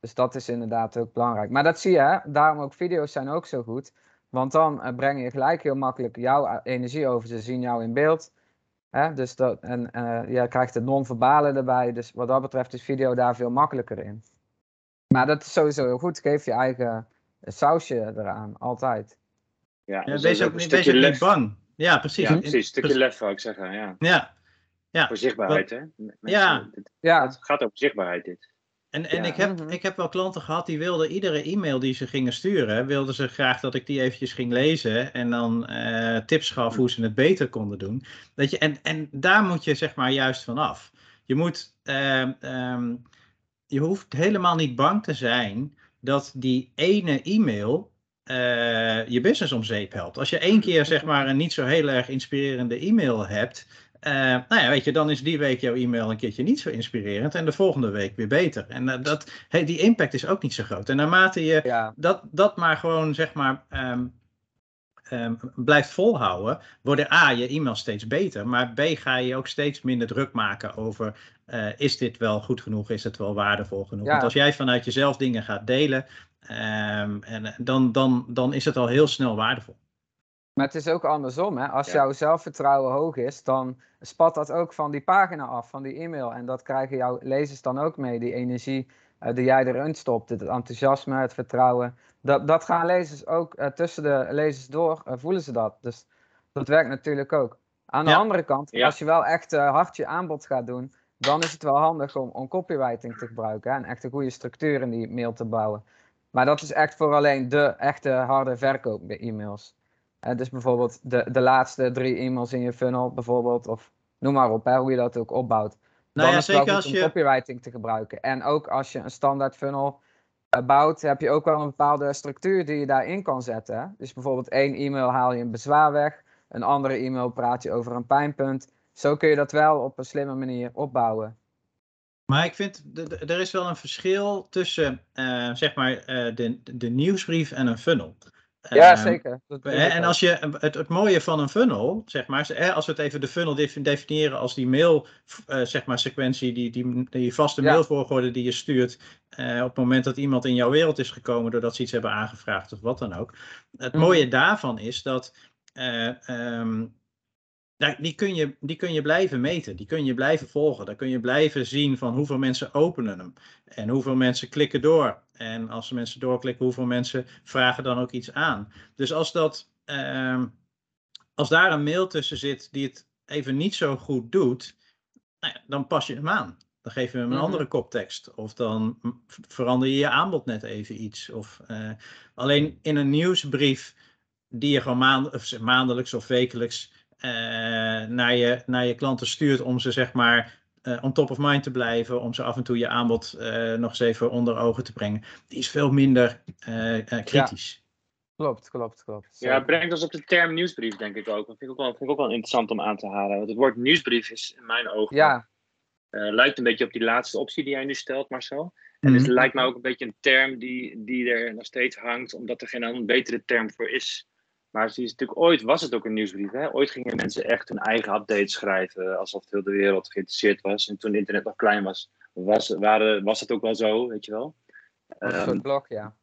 Dus dat is inderdaad ook belangrijk. Maar dat zie je, hè? daarom ook video's zijn ook zo goed. Want dan uh, breng je gelijk heel makkelijk jouw energie over. Ze zien jou in beeld. Hè? Dus dat, en uh, je krijgt het non-verbale erbij. Dus wat dat betreft is video daar veel makkelijker in. Maar dat is sowieso heel goed. Geef je eigen sausje eraan, altijd. Ja, ja dus wees ook, niet, wees ook niet bang. Ja, precies. Ja, precies. Een stukje lef zou ik zeggen, ja. Ja. ja. Voor zichtbaarheid, hè? Mensen, ja. Het, ja. Het gaat over zichtbaarheid, dit. En, en ik, heb, mhm. ik heb wel klanten gehad die wilden iedere e-mail die ze gingen sturen, wilden ze graag dat ik die eventjes ging lezen en dan uh, tips gaf hoe ze het beter konden doen. Dat je, en, en daar moet je zeg maar juist vanaf. Je moet, uh, um, je hoeft helemaal niet bang te zijn dat die ene e-mail uh, je business om zeep helpt. Als je één keer zeg maar een niet zo heel erg inspirerende e-mail hebt, uh, nou ja, weet je, dan is die week jouw e-mail een keertje niet zo inspirerend en de volgende week weer beter. En uh, dat, hey, die impact is ook niet zo groot. En naarmate je dat, dat maar gewoon, zeg maar, um, um, blijft volhouden, worden A, je e-mail steeds beter, maar B, ga je ook steeds minder druk maken over, uh, is dit wel goed genoeg, is het wel waardevol genoeg? Ja. Want als jij vanuit jezelf dingen gaat delen, um, en, dan, dan, dan is het al heel snel waardevol. Maar het is ook andersom. Hè? Als ja. jouw zelfvertrouwen hoog is, dan spat dat ook van die pagina af, van die e-mail. En dat krijgen jouw lezers dan ook mee, die energie uh, die jij erin stopt. Het enthousiasme, het vertrouwen. Dat, dat gaan lezers ook uh, tussen de lezers door, uh, voelen ze dat. Dus dat werkt natuurlijk ook. Aan de ja. andere kant, ja. als je wel echt hard je aanbod gaat doen, dan is het wel handig om, om copywriting te gebruiken. Hè? En echt een goede structuur in die mail te bouwen. Maar dat is echt voor alleen de echte harde verkoop bij e-mails. Uh, dus bijvoorbeeld de, de laatste drie e-mails in je funnel, bijvoorbeeld, of noem maar op, hè, hoe je dat ook opbouwt. Nou Dan ja, is het zeker als je... om copywriting te gebruiken. En ook als je een standaard funnel uh, bouwt, heb je ook wel een bepaalde structuur die je daarin kan zetten. Hè? Dus bijvoorbeeld één e-mail haal je een bezwaar weg, een andere e-mail praat je over een pijnpunt. Zo kun je dat wel op een slimme manier opbouwen. Maar ik vind, er is wel een verschil tussen, uh, zeg maar, uh, de, de nieuwsbrief en een funnel. Ja, um, zeker. en als je, het, het mooie van een funnel, zeg maar, als we het even de funnel definiëren als die mail, zeg maar, sequentie, die, die, die vaste ja. mailvolgorde die je stuurt uh, op het moment dat iemand in jouw wereld is gekomen doordat ze iets hebben aangevraagd of wat dan ook. Het mm. mooie daarvan is dat uh, um, die, kun je, die kun je blijven meten, die kun je blijven volgen. Dan kun je blijven zien van hoeveel mensen openen hem en hoeveel mensen klikken door. En als mensen doorklikken, hoeveel mensen vragen dan ook iets aan. Dus als, dat, uh, als daar een mail tussen zit die het even niet zo goed doet, nou ja, dan pas je hem aan. Dan geef je hem een Mhm. andere koptekst. Of dan verander je je aanbod net even iets. Of, eh, alleen in een nieuwsbrief die je gewoon maand, of maandelijks of wekelijks naar, je, naar je klanten stuurt om ze zeg maar eh, on top of mind te blijven, om ze af en toe je aanbod eh, nog eens even onder ogen te brengen. Die is veel minder eh, eh, kritisch. Klopt, klopt, klopt. Ja, het brengt ons op de term nieuwsbrief, denk ik ook. Dat vind ik ook wel, vind ik ook wel interessant om aan te halen. Want het woord nieuwsbrief is in mijn ogen. Ja, eh, lijkt een beetje op die laatste optie die jij nu stelt, Marcel. En Mhm. het lijkt me ook een beetje een term die, die er nog steeds hangt, omdat er geen andere betere term voor is. Maar het is natuurlijk, ooit was het ook een nieuwsbrief. Hè? Ooit gingen mensen echt hun eigen updates schrijven, alsof heel de wereld geïnteresseerd was. En toen internet nog klein was, was, waren, was het ook wel zo, weet je wel. een Ehm, soort blog, ja.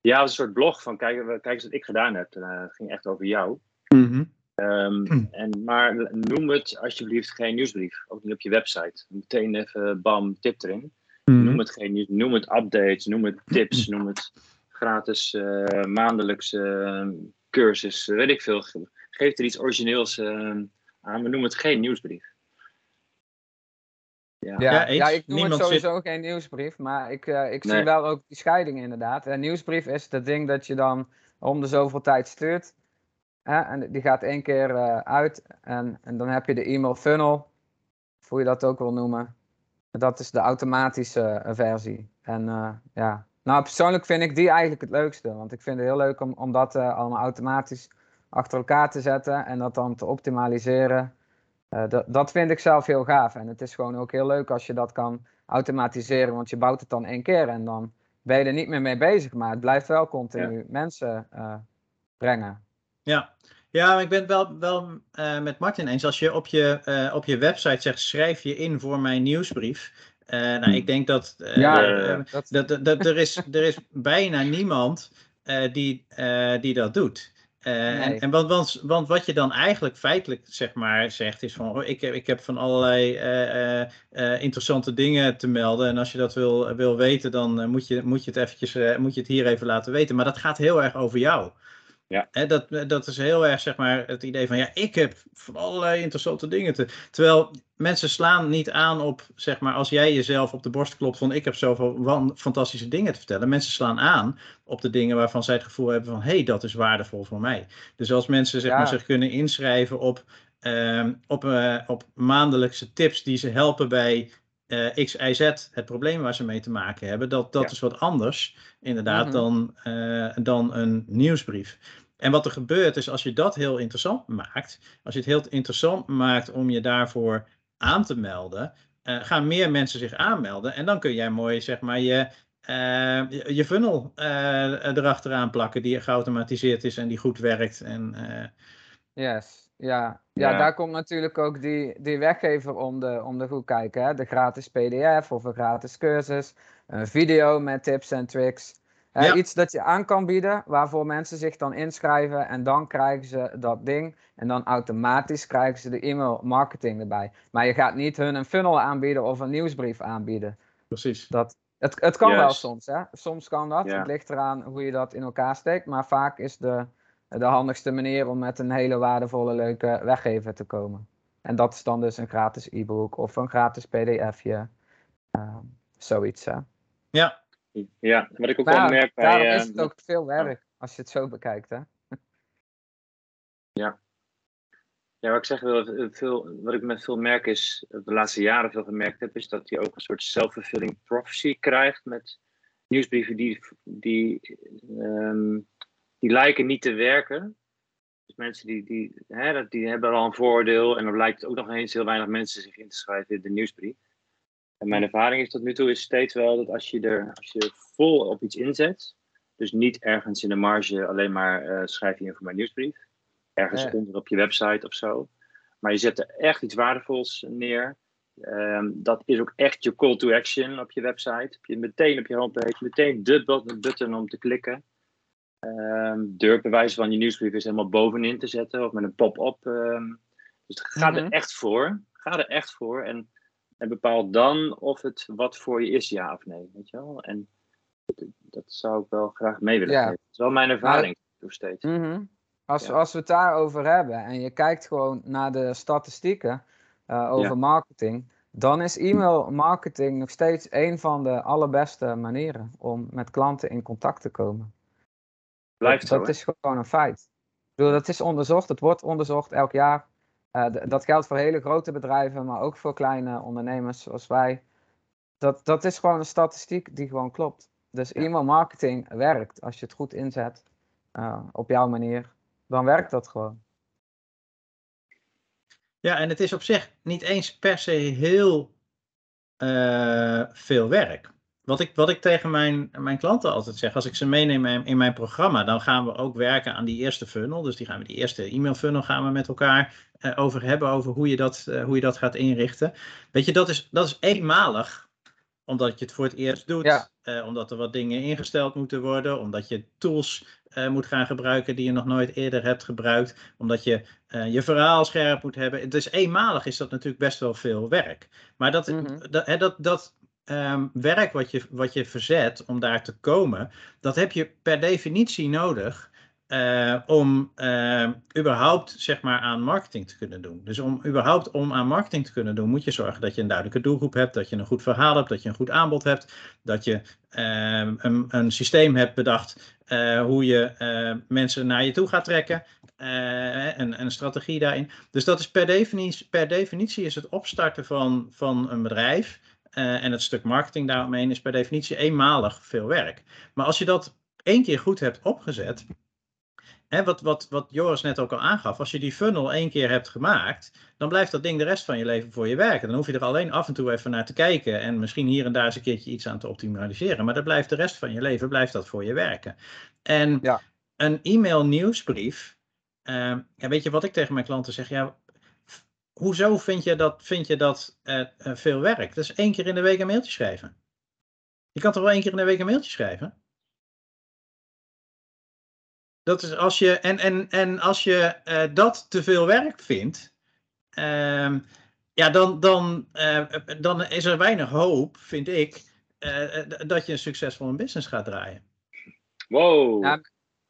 ja, het was een soort blog van kijk, kijk eens wat ik gedaan heb. Eh, het ging echt over jou. Mhm. Ehm, Hm. en, maar noem het alsjeblieft geen nieuwsbrief. Ook niet op je website. Meteen even bam, tip erin. Mhm. Noem het geen nieuws, noem het updates, noem het tips, noem het gratis uh, maandelijkse uh, cursus, weet ik veel. Geef er iets origineels uh, aan, maar noem het geen nieuwsbrief. Ja, ja, ja, ja ik noem Niemand het sowieso zit... geen nieuwsbrief, maar ik, uh, ik nee. zie wel ook die scheiding inderdaad. Een nieuwsbrief is dat ding dat je dan om de zoveel tijd stuurt. Hè? En die gaat één keer uh, uit en, en dan heb je de e-mail funnel, hoe je dat ook wil noemen. Dat is de automatische uh, versie. En uh, ja, nou persoonlijk vind ik die eigenlijk het leukste. Want ik vind het heel leuk om, om dat uh, allemaal automatisch achter elkaar te zetten en dat dan te optimaliseren. Uh, dat, vind ik zelf heel gaaf. En het is gewoon ook heel leuk als je dat kan automatiseren. Want je bouwt het dan één keer en dan ben je er niet meer mee bezig. Maar het blijft wel continu ja. mensen uh, brengen. Ja. Ja, ik ben het wel, wel met Martin eens. Als je op je, op je website zegt, schrijf je in voor mijn nieuwsbrief. Uh, nou, ik denk dat, ja, dat, dat, dat, dat, er, is, er is bijna niemand die, die dat doet. Uh, nee. en, en want, want, want, wat je dan eigenlijk feitelijk zeg maar, zegt is van oh, ik, heb, ik heb van allerlei uh, uh, interessante dingen te melden en als je dat wil, wil weten dan moet, je, moet, je het eventjes, moet je het hier even laten weten. Maar dat gaat heel erg over jou. Ja. Dat, dat is heel erg zeg maar, het idee van ja, ik heb van allerlei interessante dingen te. Terwijl mensen slaan niet aan op, zeg maar, als jij jezelf op de borst klopt van ik heb zoveel fantastische dingen te vertellen. Mensen slaan aan op de dingen waarvan zij het gevoel hebben van hé, hey, dat is waardevol voor mij. Dus als mensen zeg Ja. maar, zich kunnen inschrijven op, ehm, op, eh, op maandelijkse tips die ze helpen bij eh, X, Y, Z, het probleem waar ze mee te maken hebben, dat, dat Ja. is wat anders inderdaad Mhm. dan, eh, dan een nieuwsbrief. En wat er gebeurt is als je dat heel interessant maakt, als je het heel interessant maakt om je daarvoor aan te melden, eh, gaan meer mensen zich aanmelden en dan kun jij mooi zeg maar je, eh, je, je funnel eh, erachteraan plakken die geautomatiseerd is en die goed werkt. En, Yes, ja. Ja, Ja. daar komt natuurlijk ook die, die weggever om de, om de hoek kijken. Hè? De gratis PDF of een gratis cursus, een video met tips en tricks. Hè, Ja. Iets dat je aan kan bieden, waarvoor mensen zich dan inschrijven en dan krijgen ze dat ding. En dan automatisch krijgen ze de e-mail marketing erbij. Maar je gaat niet hun een funnel aanbieden of een nieuwsbrief aanbieden. precies. Dat, het, het kan wel soms, hè. Soms kan dat. Ja. Het ligt eraan hoe je dat in elkaar steekt. Maar vaak is de, de handigste manier om met een hele waardevolle, leuke weggever te komen. En dat is dan dus een gratis e-book of een gratis pdfje. Ehm, zoiets, hè. Ja, Ja, wat ik ook Maar wel ja, merk bij... daarom eh, is het ook veel werk, als je het zo bekijkt, hè. Ja, wat ik zeg, wil, veel, wat ik met veel merk is, de laatste jaren veel gemerkt heb, is dat je ook een soort self-fulfilling prophecy krijgt met nieuwsbrieven die, die, ehm, die lijken niet te werken. Dus mensen die, die, hè, die hebben al een voordeel en dan lijkt ook nog eens heel weinig mensen zich in te schrijven in de nieuwsbrief. En mijn ervaring is tot nu toe is steeds wel dat als je er als je vol op iets inzet, dus niet ergens in de marge alleen maar eh, schrijf je in voor mijn nieuwsbrief, ergens Ja. onder op je website of zo, maar je zet er echt iets waardevols neer. Ehm, dat is ook echt je call to action op je website. Heb je meteen op je homepage, meteen de button om te klikken. Ehm durf bij wijze van je nieuwsbrief is helemaal bovenin te zetten of met een pop-up. ehm. dus ga Mhm. er echt voor. Ga er echt voor en, en bepaal dan of het wat voor je is, ja of nee. Weet je wel? En dat, dat zou ik wel graag mee willen Ja. geven. Dat is wel mijn ervaring nog steeds. Mhm. Als, Ja. als we het daarover hebben en je kijkt gewoon naar de statistieken eh, over Ja. marketing, dan is e-mail marketing nog steeds een van de allerbeste manieren om met klanten in contact te komen. Blijft dat, dat is gewoon een feit. Ik bedoel, dat is onderzocht, het wordt onderzocht elk jaar. Uh, dat geldt voor hele grote bedrijven, maar ook voor kleine ondernemers zoals wij. Dat, dat is gewoon een statistiek die gewoon klopt. Dus e-mail marketing werkt als je het goed inzet uh, op jouw manier. Dan werkt dat gewoon. Ja, en het is op zich niet eens per se heel uh, veel werk. Wat ik, wat ik tegen mijn, mijn klanten altijd zeg, als ik ze meeneem in, in mijn programma, dan gaan we ook werken aan die eerste funnel. Dus die gaan we die eerste e-mail funnel gaan we met elkaar uh, over hebben, over hoe je, dat, uh, hoe je dat gaat inrichten. Weet je, dat is, dat is eenmalig omdat je het voor het eerst doet, ja. uh, omdat er wat dingen ingesteld moeten worden, omdat je tools moet gaan gebruiken die je nog nooit eerder hebt gebruikt, omdat je je verhaal scherp moet hebben. Dus eenmalig is dat natuurlijk best wel veel werk. Maar dat, mm -hmm. dat, dat, dat um, werk wat je, wat je verzet om daar te komen, dat heb je per definitie nodig. Uh, om uh, überhaupt zeg maar, aan marketing te kunnen doen. Dus om überhaupt om aan marketing te kunnen doen, moet je zorgen dat je een duidelijke doelgroep hebt, dat je een goed verhaal hebt, dat je een goed aanbod hebt, dat je uh, een, een, systeem hebt bedacht hoe je mensen naar je toe gaat trekken en een strategie daarin. Dus dat is per definitie, per definitie is het opstarten van, van een bedrijf en het stuk marketing daaromheen is per definitie eenmalig veel werk. Maar als je dat één keer goed hebt opgezet, Hè, wat, wat, wat Joris net ook al aangaf, als je die funnel één keer hebt gemaakt, dan blijft dat ding de rest van je leven voor je werken. Dan hoef je er alleen af en toe even naar te kijken en misschien hier en daar eens een keertje iets aan te optimaliseren. Maar dan blijft de rest van je leven blijft dat voor je werken. En ja. een e-mail nieuwsbrief, uh, ja, weet je wat ik tegen mijn klanten zeg? Ja, hoezo vind je dat, vind je dat uh, veel werk? Dat is één keer in de week een mailtje schrijven. Je kan toch wel één keer in de week een mailtje schrijven? Dat is als je, en, en, en als je uh, dat te veel werk vindt, uh, ja, dan, dan, uh, dan is er weinig hoop, vind ik, uh, dat je een succesvolle business gaat draaien. Wow. Ja,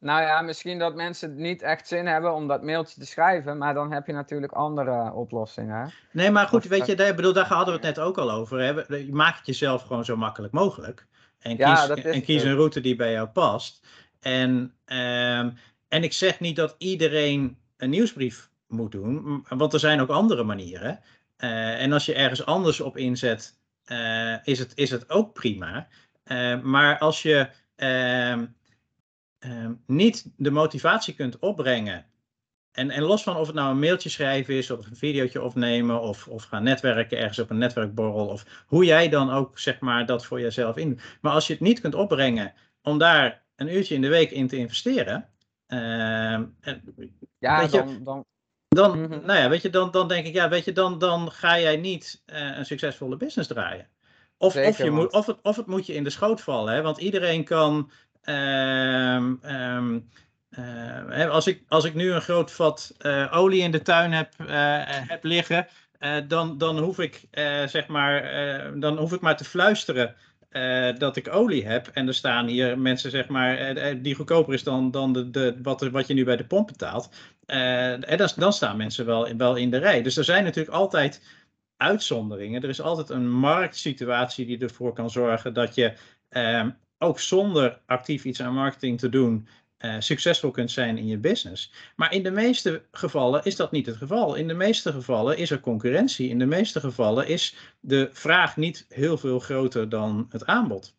nou ja, misschien dat mensen niet echt zin hebben om dat mailtje te schrijven, maar dan heb je natuurlijk andere oplossingen. Nee, maar goed, weet je, daar, bedoel, daar hadden we het net ook al over. Hè? Je maakt het jezelf gewoon zo makkelijk mogelijk. En kies, ja, en kies een route die bij jou past. En, um, en ik zeg niet dat iedereen een nieuwsbrief moet doen, want er zijn ook andere manieren. Uh, en als je ergens anders op inzet, uh, is, het, is het ook prima. Uh, maar als je ehm, ehm, niet de motivatie kunt opbrengen en, en los van of het nou een mailtje schrijven is, of een videootje opnemen, of, of gaan netwerken ergens op een netwerkborrel, of hoe jij dan ook zeg maar dat voor jezelf in. Maar als je het niet kunt opbrengen om daar een uurtje in de week in te investeren. Uh, ja, dan, je, dan, dan, mm -hmm. nou ja, weet je, dan, dan denk ik, ja, weet je, dan, dan ga jij niet uh, een succesvolle business draaien. Of, Zeker, of, je moet, of, het, of het moet je in de schoot vallen, hè? want iedereen kan. Um, um, uh, als, ik, als ik nu een groot vat uh, olie in de tuin heb, heb liggen, dan, dan, hoef ik, zeg maar, dan hoef ik maar te fluisteren dat ik olie heb. En er staan hier mensen, zeg maar, die goedkoper is dan, dan de, de, wat, wat je nu bij de pomp betaalt. En dan, dan staan mensen wel, wel in de rij. Dus er zijn natuurlijk altijd uitzonderingen. Er is altijd een marktsituatie die ervoor kan zorgen dat je ehm, ook zonder actief iets aan marketing te doen. Uh, succesvol kunt zijn in je business. Maar in de meeste gevallen is dat niet het geval. In de meeste gevallen is er concurrentie. In de meeste gevallen is de vraag niet heel veel groter dan het aanbod.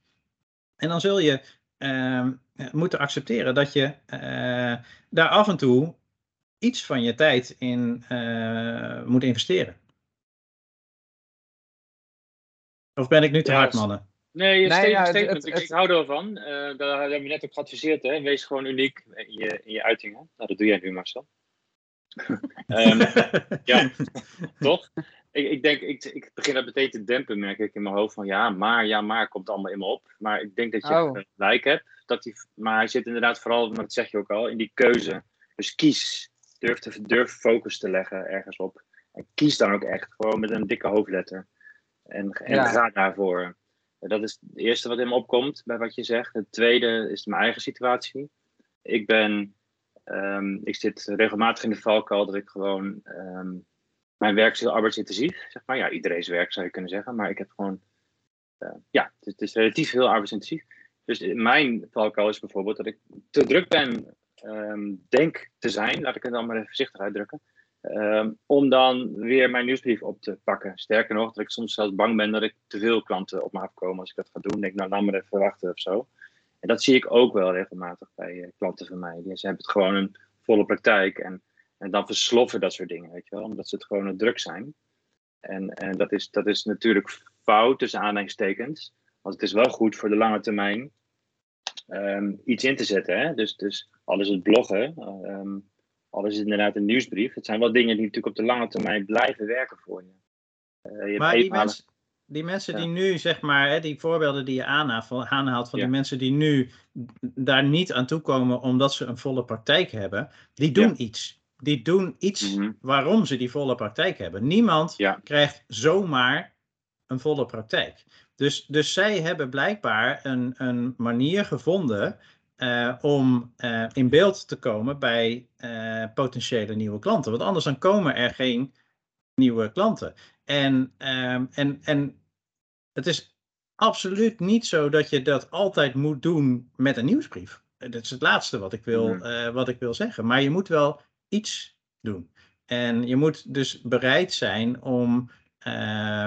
En dan zul je uh, moeten accepteren dat je uh, daar af en toe iets van je tijd in uh, moet investeren. Of ben ik nu te ja, hard, mannen? Nee, je nee, ja, statement. Het, het, ik, ik, hou er wel van. Uh, daar hebben we net ook geadviseerd. Hè? Wees gewoon uniek in je, in je uitingen. Nou, dat doe jij nu, Marcel. um, ja, toch? Ik, ik denk, ik, ik begin dat meteen te dempen, merk ik in mijn hoofd. Van ja, maar, ja, maar, komt allemaal in me op. Maar ik denk dat je oh. gelijk hebt. Dat die, maar hij zit inderdaad vooral, maar dat zeg je ook al, in die keuze. Dus kies. Durf, te, durf focus te leggen ergens op. En kies dan ook echt. Gewoon met een dikke hoofdletter. En, en ja. ga daarvoor. Dat is het eerste wat in me opkomt bij wat je zegt. Het tweede is mijn eigen situatie. Ik ben, um, ik zit regelmatig in de valkuil dat ik gewoon um, mijn werk is heel arbeidsintensief, zeg maar. Ja, iedereen's werk zou je kunnen zeggen, maar ik heb gewoon, uh, ja, het, is relatief heel arbeidsintensief. Dus mijn valkuil is bijvoorbeeld dat ik te druk ben, um, denk te zijn, laat ik het dan maar even voorzichtig uitdrukken, um, om dan weer mijn nieuwsbrief op te pakken. Sterker nog, dat ik soms zelfs bang ben dat ik te veel klanten op me afkomen als ik dat ga doen. Denk, nou, laat maar even wachten of zo. En dat zie ik ook wel regelmatig bij uh, klanten van mij. Die, ze hebben het gewoon een volle praktijk en en dan versloffen dat soort dingen, weet je wel, omdat ze het gewoon druk zijn. En, en dat, is, dat is natuurlijk fout tussen aanhalingstekens. Want het is wel goed voor de lange termijn um, iets in te zetten. Hè? Dus, dus al is het bloggen, um, al is het inderdaad een nieuwsbrief. Het zijn wel dingen die natuurlijk op de lange termijn blijven werken voor je. Uh, je maar die, mens, die mensen die nu, zeg maar, hè, die voorbeelden die je aanhaalt, van die mensen die nu daar niet aan toe komen omdat ze een volle praktijk hebben, die doen iets die doen iets mhm. waarom ze die volle praktijk hebben. Niemand krijgt zomaar een volle praktijk. Dus, dus zij hebben blijkbaar een, een manier gevonden uh, om uh, in beeld te komen bij uh, potentiële nieuwe klanten. Want anders dan komen er geen nieuwe klanten. En, ehm, en, en het is absoluut niet zo dat je dat altijd moet doen met een nieuwsbrief. Dat is het laatste wat ik wil, mhm. wat ik wil zeggen. Maar je moet wel iets doen. En je moet dus bereid zijn om. Uh,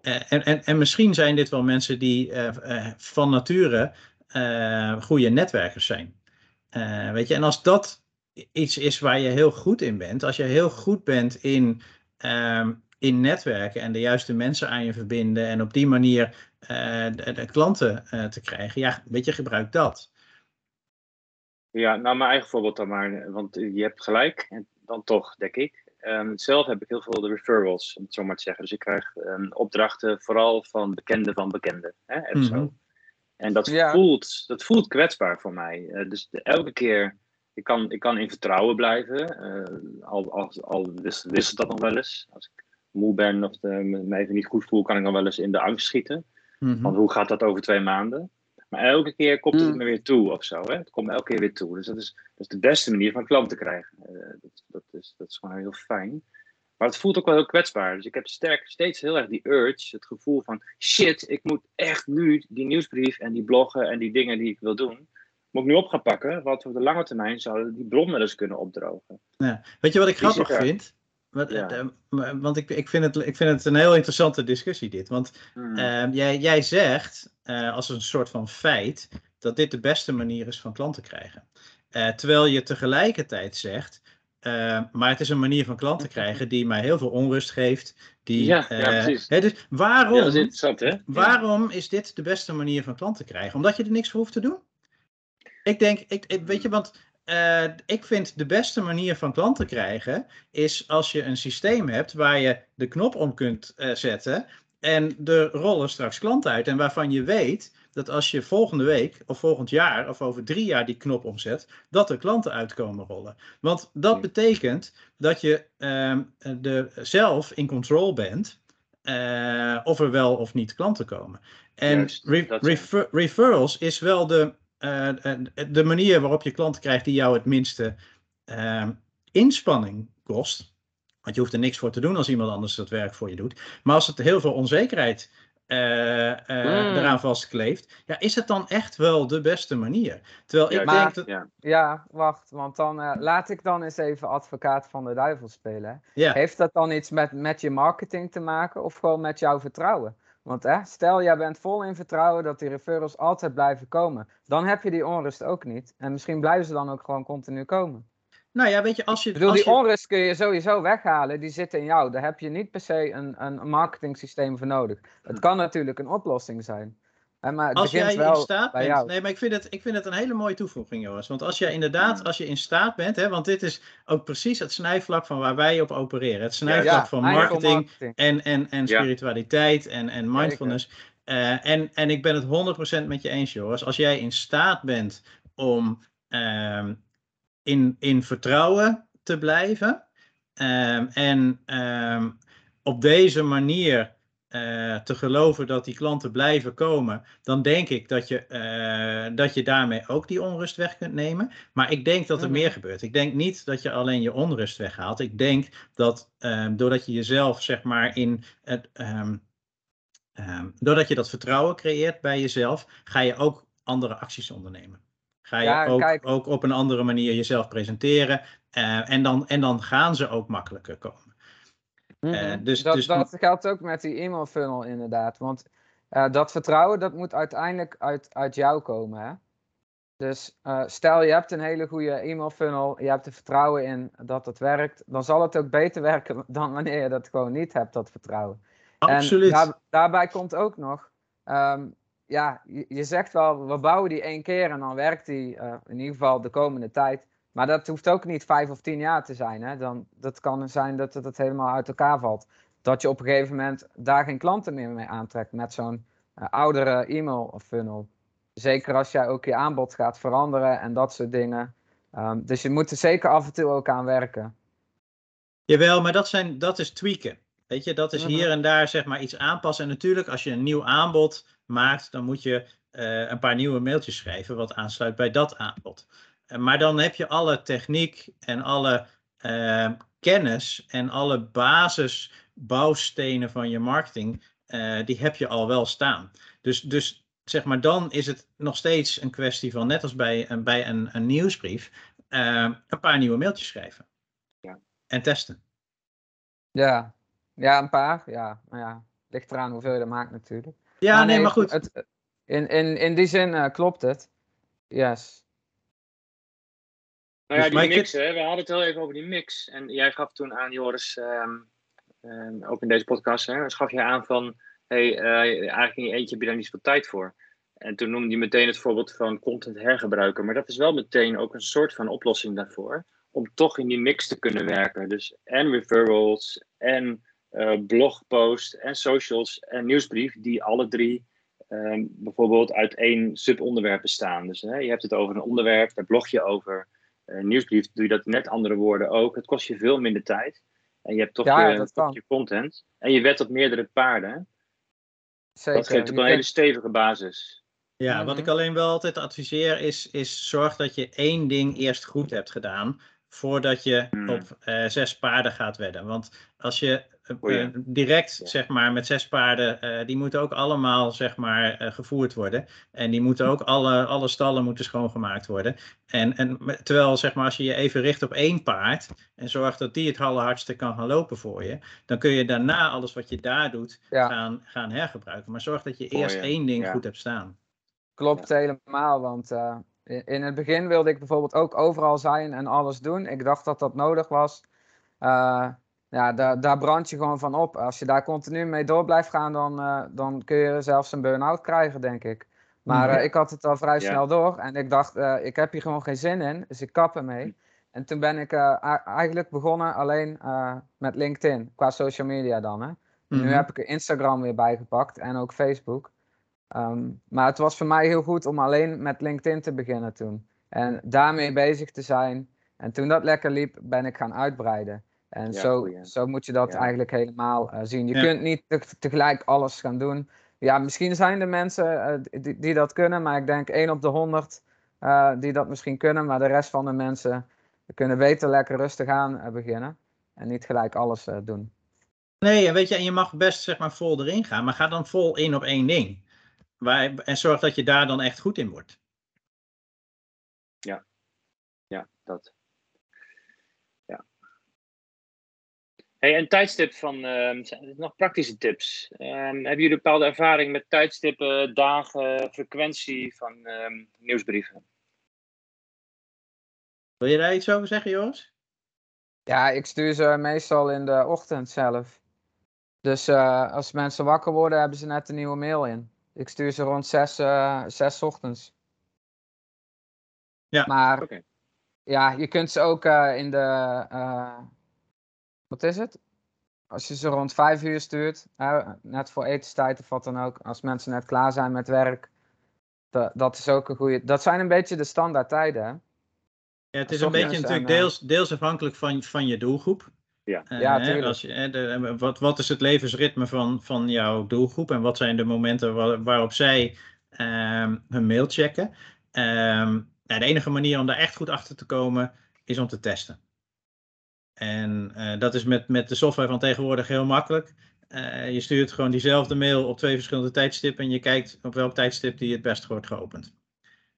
en, en, en misschien zijn dit wel mensen die van nature uh, goede netwerkers zijn. weet je, en als dat iets is waar je heel goed in bent, als je heel goed bent in, ehm, in netwerken en de juiste mensen aan je verbinden en op die manier de, de, klanten te krijgen, ja, weet je, gebruik dat. Ja, nou mijn eigen voorbeeld dan maar, want je hebt gelijk, en dan toch, denk ik. Um, zelf heb ik heel veel de referrals, om het zo maar te zeggen. Dus ik krijg um, opdrachten vooral van bekenden van bekenden. Hè, mm zo. En dat, voelt, dat voelt kwetsbaar voor mij. Uh, dus de, elke keer, ik kan, ik kan in vertrouwen blijven. Uh, al al, al wisselt dat nog wel eens. Als ik moe ben of de, me even niet goed voel, kan ik dan wel eens in de angst schieten. Mm -hmm. Want hoe gaat dat over twee maanden? Maar elke keer komt het mm. me weer toe of zo. Hè? Het komt elke keer weer toe. Dus dat is, dat is de beste manier van klanten krijgen. Uh, dat, dat, is, dat is gewoon heel fijn. Maar het voelt ook wel heel kwetsbaar. Dus ik heb sterk, steeds heel erg die urge, het gevoel van shit, ik moet echt nu die nieuwsbrief en die bloggen en die dingen die ik wil doen, moet ik nu op gaan pakken. Want op de lange termijn zouden die bron wel eens kunnen opdrogen. Ja. Weet je wat ik grappig vind? Want, eh, want ik, ik, vind het, ik vind het een heel interessante discussie dit. Want hmm. uh, jij, jij zegt uh, als een soort van feit dat dit de beste manier is van klanten krijgen. Uh, terwijl je tegelijkertijd zegt, maar het is een manier van klanten krijgen die mij heel veel onrust geeft. Die, ja, ja precies. Hè, dus waarom, ja, is hè? waarom is dit de beste manier van klanten krijgen? Omdat je er niks voor hoeft te doen? Ik denk, ik, weet je, want uh, ik vind de beste manier van klanten krijgen is als je een systeem hebt waar je de knop om kunt uh, zetten en er rollen straks klanten uit en waarvan je weet dat als je volgende week of volgend jaar of over drie jaar die knop omzet, dat er klanten uitkomen rollen. Want dat betekent dat je uh, de, zelf in control bent uh, of er wel of niet klanten komen. En re refer referrals is wel de uh, de manier waarop je klanten krijgt die jou het minste uh, inspanning kost. Want je hoeft er niks voor te doen als iemand anders dat werk voor je doet. Maar als het heel veel onzekerheid uh, mm. eraan vastkleeft, ja, is het dan echt wel de beste manier? Terwijl ik denk dat. Ja. ja, wacht, want dan laat ik dan eens even advocaat van de duivel spelen. Heeft dat dan iets met, met je marketing te maken of gewoon met jouw vertrouwen? Want hè, stel, jij bent vol in vertrouwen dat die referrals altijd blijven komen. Dan heb je die onrust ook niet. En misschien blijven ze dan ook gewoon continu komen. Nou ja, weet je, als je... Ik bedoel, als die onrust kun je sowieso weghalen. Die zit in jou. Daar heb je niet per se een, een marketing systeem voor nodig. Het kan natuurlijk een oplossing zijn maar als jij in staat bent. Nee, maar ik vind, het, ik vind het een hele mooie toevoeging, Joris. Want als je inderdaad, als je in staat bent, hè, want dit is ook precies het snijvlak van waar wij op opereren. Het snijvlak van marketing, En, en, en spiritualiteit en, en mindfulness. Uh, en, en ik ben het 100% met je eens, Joris. Als jij in staat bent om uh, in, in vertrouwen te blijven. Uh, en ehm, op deze manier eh, te geloven dat die klanten blijven komen, dan denk ik dat je, uh, dat je daarmee ook die onrust weg kunt nemen. Maar ik denk dat er meer gebeurt. Ik denk niet dat je alleen je onrust weghaalt. Ik denk dat um, doordat je jezelf, zeg maar, in het. Um, doordat je dat vertrouwen creëert bij jezelf, ga je ook andere acties ondernemen. Ga je ook, ook, op een andere manier jezelf presenteren. Uh, en, dan, en dan gaan ze ook makkelijker komen. Uh, dus, dat, dus... dat geldt ook met die e-mail funnel inderdaad. Want uh, dat vertrouwen dat moet uiteindelijk uit, uit jou komen. Hè? Dus stel je hebt een hele goede e-mail funnel, je hebt er vertrouwen in dat het werkt, dan zal het ook beter werken dan wanneer je dat gewoon niet hebt, dat vertrouwen. Absoluut. En daar, daarbij komt ook nog, um, ja, je, zegt wel, we bouwen die één keer en dan werkt die in ieder geval de komende tijd. Maar dat hoeft ook niet vijf of tien jaar te zijn. Hè? Dan, dat kan zijn dat het helemaal uit elkaar valt. Dat je op een gegeven moment daar geen klanten meer mee aantrekt met zo'n uh, oudere e-mail funnel. Zeker als jij ook je aanbod gaat veranderen en dat soort dingen. Um, dus je moet er zeker af en toe ook aan werken. Jawel, maar dat, zijn, dat is tweaken. Weet je, dat is mhm. hier en daar zeg maar iets aanpassen. En natuurlijk, als je een nieuw aanbod maakt, dan moet je uh, een paar nieuwe mailtjes schrijven wat aansluit bij dat aanbod. Maar dan heb je alle techniek en alle uh, kennis en alle basisbouwstenen van je marketing, die heb je al wel staan. Dus, dus zeg maar, dan is het nog steeds een kwestie van, net als bij, uh, bij een, een nieuwsbrief, een paar nieuwe mailtjes schrijven. Ja. En testen. Ja. Ja, een paar. Ja, nou ja, ligt eraan hoeveel je er maakt natuurlijk. Ja, maar nee, nee, maar goed. Het, in, in, in die zin klopt het. Yes. Nou ja, dus die mix, hè, we hadden het heel even over die mix. En jij gaf toen aan, Joris, um, um, ook in deze podcast, hè, gaf je aan van, hey, uh, eigenlijk in je eentje heb je daar niet zoveel tijd voor. En toen noemde je meteen het voorbeeld van content hergebruiken. Maar dat is wel meteen ook een soort van oplossing daarvoor. Om toch in die mix te kunnen werken. Dus en referrals, en blogpost, en socials, en nieuwsbrief. Die alle drie um, bijvoorbeeld uit één subonderwerp bestaan. Dus hè, je hebt het over een onderwerp, daar blog je over uh, nieuwsbrief doe je dat net andere woorden ook. Het kost je veel minder tijd. En je hebt toch, je, toch je, content. En je wet op meerdere paarden. Zeker. Dat geeft ook een hele stevige basis. Ja, wat ik mhm. alleen wel altijd adviseer is, is zorg dat je één ding eerst goed hebt gedaan voordat je hmm. op uh, zes paarden gaat wedden. Want als je uh, direct, zeg maar, met zes paarden, uh, die moeten ook allemaal, zeg maar, gevoerd worden. En die moeten ook, alle, alle stallen moeten schoongemaakt worden. En, en terwijl, zeg maar, als je je even richt op één paard en zorgt dat die het allerhardste kan gaan lopen voor je, dan kun je daarna alles wat je daar doet gaan, gaan hergebruiken. Maar zorg dat je eerst één ding goed hebt staan. Klopt helemaal, want in het begin wilde ik bijvoorbeeld ook overal zijn en alles doen. Ik dacht dat dat nodig was. Uh, ja, daar, daar brand je gewoon van op. Als je daar continu mee door blijft gaan, dan, uh, dan kun je zelfs een burn-out krijgen, denk ik. Maar uh, ik had het al vrij snel door en ik dacht, ik heb hier gewoon geen zin in, dus ik kap ermee. En toen ben ik eigenlijk begonnen alleen met LinkedIn, qua social media dan. Hè. Nu mhm. heb ik Instagram weer bijgepakt en ook Facebook. Ehm, maar het was voor mij heel goed om alleen met LinkedIn te beginnen toen. En daarmee bezig te zijn. En toen dat lekker liep, ben ik gaan uitbreiden. En zo, zo moet je dat eigenlijk helemaal uh, zien. Je kunt niet tegelijk alles gaan doen. Ja, misschien zijn er mensen uh, die, die, dat kunnen, maar ik denk 1 op de 100 uh, eh, die dat misschien kunnen. Maar de rest van de mensen kunnen beter lekker rustig aan beginnen. En niet gelijk alles doen. Nee, en weet je, en je mag best zeg maar vol erin gaan, maar ga dan vol in op één ding. Waar, en zorg dat je daar dan echt goed in wordt. Ja, ja, dat. Hey, een tijdstip van, uh, nog praktische tips. Um, hebben jullie bepaalde ervaring met tijdstippen, dagen, frequentie van um, nieuwsbrieven? Wil je daar iets over zeggen, Joris? Ja, ik stuur ze meestal in de ochtend zelf. Dus uh, als mensen wakker worden, hebben ze net een nieuwe mail in. Ik stuur ze rond zes, uh, zes ochtends. Ja, maar ja, je kunt ze ook uh, in de. Wat is het? Als je ze rond vijf uur stuurt, net voor etenstijd of wat dan ook, als mensen net klaar zijn met werk, dat, dat is ook een goede. Dat zijn een beetje de standaard tijden. Hè? Ja, het is een beetje natuurlijk deels, deels afhankelijk van, van je doelgroep. Ja, Uh, ja als je, de, wat, wat is het levensritme van, van jouw doelgroep en wat zijn de momenten waar, waarop zij um, hun mail checken? Um, ja, de enige manier om daar echt goed achter te komen is om te testen. En uh, dat is met, met de software van tegenwoordig heel makkelijk. Uh, je stuurt gewoon diezelfde mail op twee verschillende tijdstippen en je kijkt op welk tijdstip die het best wordt geopend.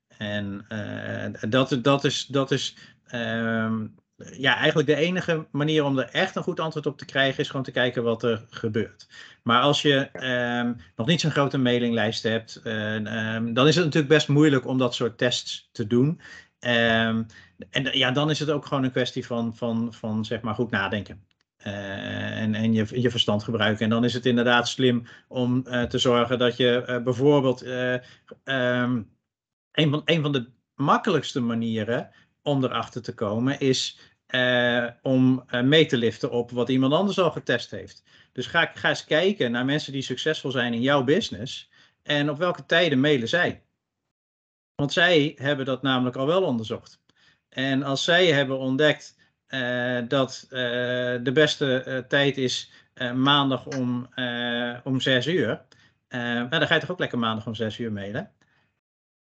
En uh, dat, dat is, dat is um, ja, eigenlijk de enige manier om er echt een goed antwoord op te krijgen, is gewoon te kijken wat er gebeurt. Maar als je um, nog niet zo'n grote mailinglijst hebt, um, dan is het natuurlijk best moeilijk om dat soort tests te doen. Um, en ja, dan is het ook gewoon een kwestie van, van, van zeg maar goed nadenken. Uh, en en je, je verstand gebruiken. En dan is het inderdaad slim om uh, te zorgen dat je uh, bijvoorbeeld een, van, een van de makkelijkste manieren om erachter te komen is om mee te liften op wat iemand anders al getest heeft. Dus ga, ga eens kijken naar mensen die succesvol zijn in jouw business en op welke tijden mailen zij. Want zij hebben dat namelijk al wel onderzocht. En als zij hebben ontdekt uh, dat de beste tijd is maandag om, om 6 uur, nou, dan ga je toch ook lekker maandag om 6 uur mailen.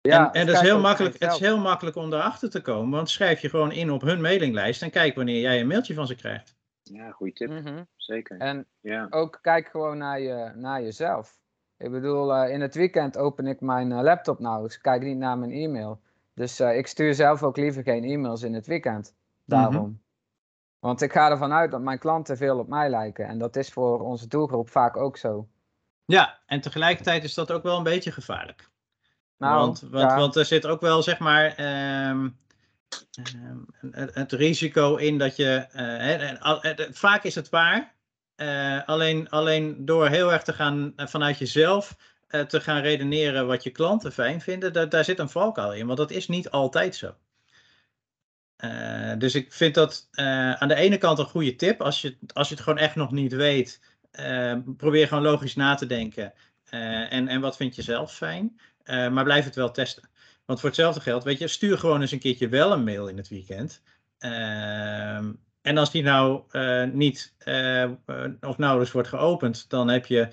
Ja, en, en dat is heel makkelijk, het is heel makkelijk om daarachter te komen, want schrijf je gewoon in op hun mailinglijst en kijk wanneer jij een mailtje van ze krijgt. Ja, goede tip. Mm -hmm. Zeker. En ja. ook kijk gewoon naar, je, naar jezelf. Ik bedoel, uh, in het weekend open ik mijn uh, laptop nou, ik kijk niet naar mijn e-mail. Dus uh, ik stuur zelf ook liever geen e-mails in het weekend. Daarom. Mm -hmm. Want ik ga ervan uit dat mijn klanten veel op mij lijken. En dat is voor onze doelgroep vaak ook zo. Ja, en tegelijkertijd is dat ook wel een beetje gevaarlijk. Nou, want, want, ja. want er zit ook wel, zeg maar, um, um, het, het, risico in dat je. Uh, vaak is het waar. Uh, alleen, alleen door heel erg te gaan uh, vanuit jezelf uh, te gaan redeneren wat je klanten fijn vinden, daar, daar zit een valkuil in. Want dat is niet altijd zo. dus ik vind dat aan de ene kant een goede tip. Als je, als je het gewoon echt nog niet weet, probeer gewoon logisch na te denken. en, en wat vind je zelf fijn? Maar blijf het wel testen. Want voor hetzelfde geld, weet je, stuur gewoon eens een keertje wel een mail in het weekend. En als die nou uh, niet uh, of nauwelijks wordt geopend, dan heb je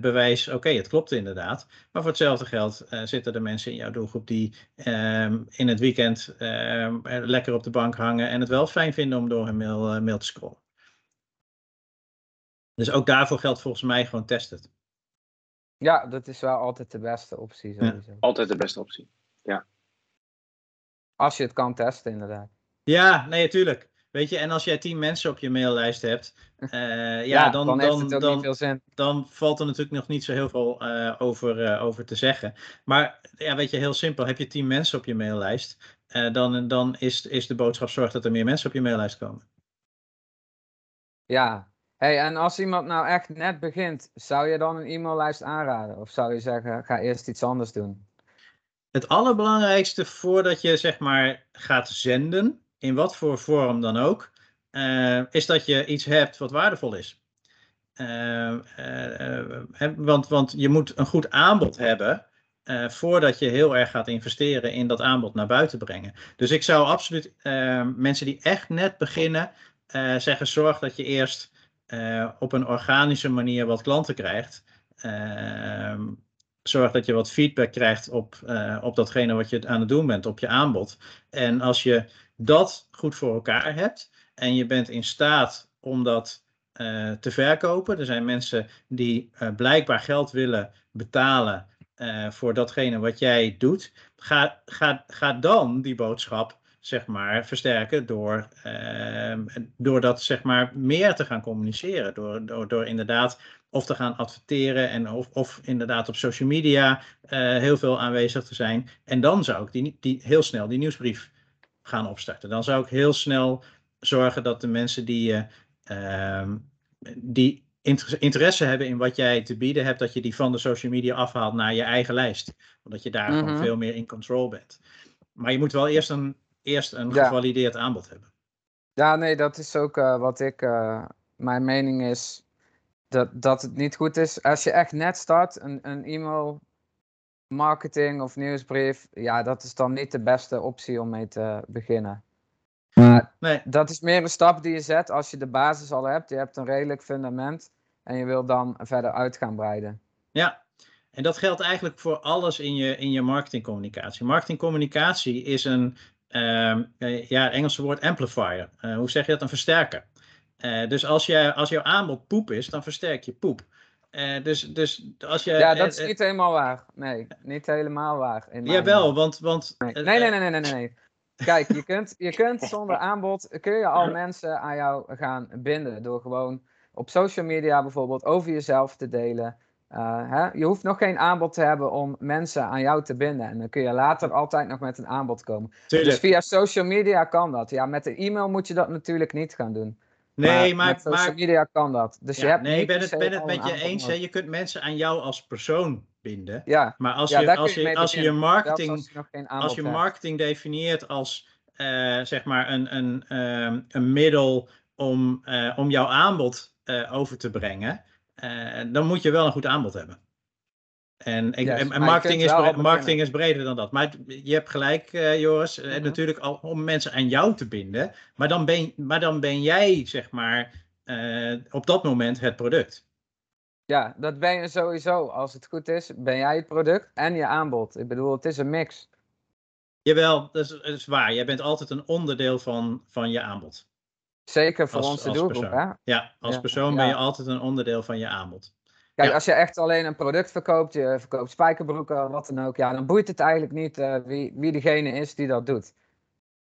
bewijs, oké, okay, het klopt inderdaad. Maar voor hetzelfde geld zitten er mensen in jouw doelgroep die ehm, in het weekend ehm, lekker op de bank hangen en het wel fijn vinden om door hun mail, mail te scrollen. Dus ook daarvoor geldt volgens mij gewoon test het. Ja, dat is wel altijd de beste optie sowieso. Ja, altijd de beste optie, ja. Als je het kan testen, inderdaad. Ja, nee, natuurlijk. Weet je, en als jij tien mensen op je maillijst hebt, uh, ja, ja, dan, dan, dan, dan, dan, valt er natuurlijk nog niet zo heel veel uh, over, uh, over te zeggen. Maar ja, weet je, heel simpel. Heb je tien mensen op je maillijst, dan, dan is, is de boodschap zorg dat er meer mensen op je maillijst komen. Ja, Hey, en als iemand nou echt net begint, zou je dan een e-maillijst aanraden? Of zou je zeggen, ga eerst iets anders doen? Het allerbelangrijkste voordat je zeg maar gaat zenden, in wat voor vorm dan ook, uh, is dat je iets hebt wat waardevol is. Uh, uh, want, want je moet een goed aanbod hebben voordat je heel erg gaat investeren in dat aanbod naar buiten brengen. Dus ik zou absoluut mensen die echt net beginnen, zeggen zorg dat je eerst op een organische manier wat klanten krijgt. Uh, zorg dat je wat feedback krijgt op, op datgene wat je aan het doen bent, op je aanbod. En als je dat goed voor elkaar hebt en je bent in staat om dat te verkopen. Er zijn mensen die blijkbaar geld willen betalen voor datgene wat jij doet. Ga, ga, ga dan die boodschap zeg maar, versterken door, uh, door dat zeg maar, meer te gaan communiceren. Door, door, door inderdaad of te gaan adverteren en of, of inderdaad op social media heel veel aanwezig te zijn. En dan zou ik die, die, heel snel die nieuwsbrief gaan opstarten. Dan zou ik heel snel zorgen dat de mensen die, uh, die interesse hebben in wat jij te bieden hebt, dat je die van de social media afhaalt naar je eigen lijst. Omdat je daar mm -hmm. gewoon veel meer in control bent. Maar je moet wel eerst een eerst een ja. gevalideerd aanbod hebben. Ja, nee, dat is ook uh, wat ik. Uh, mijn mening is dat, dat het niet goed is. Als je echt net start, een, een e-mail marketing of nieuwsbrief, ja, dat is dan niet de beste optie om mee te beginnen. Maar nee. dat is meer een stap die je zet als je de basis al hebt. Je hebt een redelijk fundament en je wil dan verder uit gaan breiden. Ja, en dat geldt eigenlijk voor alles in je, in je marketingcommunicatie. Marketingcommunicatie is een, uh, ja, Engelse woord amplifier. Uh, hoe zeg je dat? Een versterker. Uh, dus als, je, als jouw aanbod poep is, dan versterk je poep. Uh, dus, dus als je, ja, dat is niet helemaal waar. Nee, niet helemaal waar. Jawel, want... want nee. Nee, nee, nee, nee, nee, nee. Kijk, je kunt, je kunt zonder aanbod, kun je al mensen aan jou gaan binden. Door gewoon op social media bijvoorbeeld over jezelf te delen. Uh, hè? Je hoeft nog geen aanbod te hebben om mensen aan jou te binden. En dan kun je later altijd nog met een aanbod komen. Tuurlijk. Dus via social media kan dat. Ja, met de e-mail moet je dat natuurlijk niet gaan doen. Nee, maar, met social media kan dat. Dus je hebt nee, ik ben het, ben het met je eens. Hè? Je kunt mensen aan jou als persoon binden. Ja. Maar als je, als je, als je, je marketing, als je, als je marketing definieert als uh, zeg maar een, een, um, een middel om, uh, om jouw aanbod uh, over te brengen, dan moet je wel een goed aanbod hebben. En, ik, yes, en marketing, is, marketing is breder dan dat. Maar je hebt gelijk, uh, Joris. Mm -hmm. Natuurlijk al, om mensen aan jou te binden. Maar dan ben, maar dan ben jij, zeg maar, uh, op dat moment het product. Ja, dat ben je sowieso. Als het goed is, ben jij het product en je aanbod. Ik bedoel, het is een mix. Jawel, dat is, dat is waar. Jij bent altijd een onderdeel van, van je aanbod. Zeker voor als, onze doelgroep, hè? Ja, als ja. persoon ben je altijd een onderdeel van je aanbod. Kijk, als je echt alleen een product verkoopt, je verkoopt spijkerbroeken, wat dan ook, ja, dan boeit het eigenlijk niet uh, wie, wie degene is die dat doet.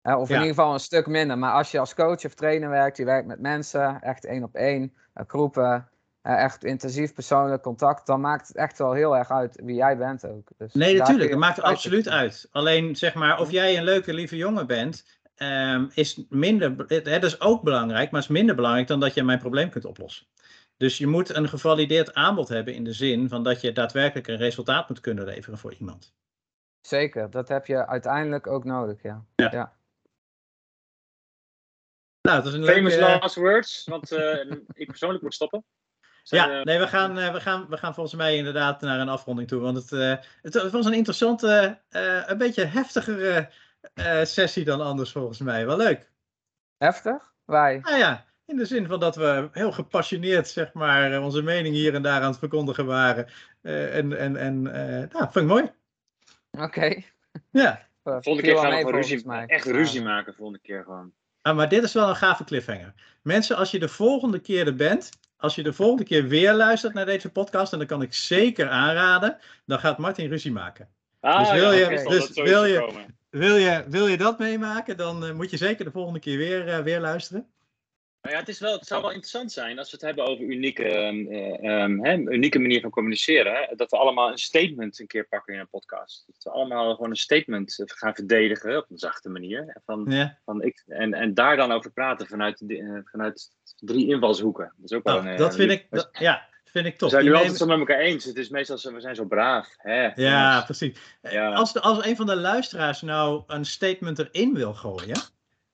Uh, of in ieder geval een stuk minder. Maar als je als coach of trainer werkt, je werkt met mensen, echt één op één, uh, groepen, echt intensief persoonlijk contact, dan maakt het echt wel heel erg uit wie jij bent ook. Dus nee, natuurlijk, het maakt absoluut uit. Alleen zeg maar, of jij een leuke, lieve jongen bent, um, is minder, het, het is ook belangrijk, maar is minder belangrijk dan dat je mijn probleem kunt oplossen. Dus je moet een gevalideerd aanbod hebben in de zin van dat je daadwerkelijk een resultaat moet kunnen leveren voor iemand. Zeker, dat heb je uiteindelijk ook nodig, ja. ja. ja. Nou, dat is een Famous leuke... last words, want uh, ik persoonlijk moet stoppen. Zijn, ja, nee, we gaan, uh, we, gaan, we gaan volgens mij inderdaad naar een afronding toe. Want het, uh, het, was een interessante, een beetje heftigere sessie dan anders volgens mij. Wel leuk. Heftig? Wij? Nou ja, in de zin van dat we heel gepassioneerd, zeg maar, eh, onze mening hier en daar aan het verkondigen waren. Uh, en en, en uh, nou, vind ik mooi. Oké. Okay. Ja. Volgende keer gaan we gewoon ruzie, echt ruzie maken, volgende keer gewoon. Ah, maar dit is wel een gave cliffhanger. Mensen, als je de volgende keer er bent, als je de volgende keer weer luistert naar deze podcast, en dat kan ik zeker aanraden, dan gaat Martin ruzie maken. Ah, dus wil, ja, je, okay. dus wil, je, wil, je, wil je dat meemaken, dan uh, moet je zeker de volgende keer weer, uh, weer luisteren. Nou ja, het, is wel, het zou wel interessant zijn als we het hebben over unieke, um, um, unieke manier van communiceren. Hè? Dat we allemaal een statement een keer pakken in een podcast. Dat we allemaal gewoon een statement eh, gaan verdedigen op een zachte manier. Van, ja. van ik, en, en daar dan over praten vanuit, uh, vanuit drie invalshoeken. Dat is ook wel een, dat vind ik, dat, ja, vind ik tof. We zijn nu altijd zo met elkaar eens. Het is meestal zo, we zijn zo braaf. Hè, ja, precies. Ja. Als, de, als een van de luisteraars nou een statement erin wil gooien,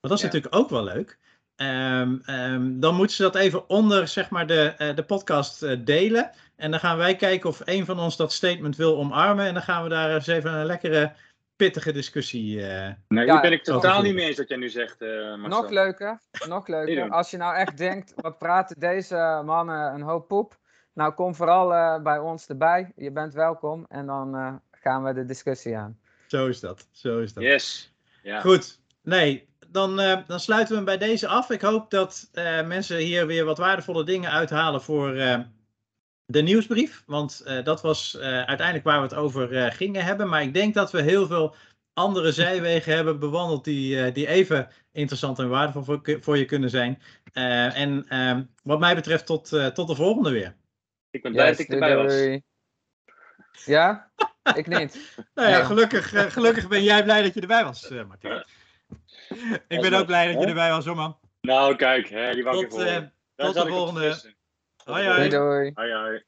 want dat is ja. natuurlijk ook wel leuk. Um, um, dan moeten ze dat even onder zeg maar, de, uh, de podcast uh, delen. En dan gaan wij kijken of een van ons dat statement wil omarmen. En dan gaan we daar eens even een lekkere, pittige discussie. Uh, nee, ja, ben ik totaal niet mee eens wat jij nu zegt. nog leuker, nog leuker. Als je nou echt denkt, wat praten deze mannen een hoop poep. Nou, kom vooral bij ons erbij. Je bent welkom. En dan gaan we de discussie aan. Zo is dat. Zo is dat. Yes. Ja. Goed. Nee, dan, uh, dan sluiten we hem bij deze af. Ik hoop dat uh, mensen hier weer wat waardevolle dingen uithalen voor uh, de nieuwsbrief. Want dat was uiteindelijk waar we het over gingen hebben. Maar ik denk dat we heel veel andere zijwegen hebben bewandeld die, die even interessant en waardevol voor, voor je kunnen zijn. en ehm, wat mij betreft tot, tot de volgende weer. Ik ben blij yes, dat ik erbij was. Ja? Ik niet. nou ja, gelukkig, gelukkig ben jij blij dat je erbij was, Martin. Ik ben ook blij dat je erbij was, hoor man. Nou, kijk, hè, die wakker voor. Uh, tot de volgende. Hoi, hoi. Doei, doei. Hoi, hoi.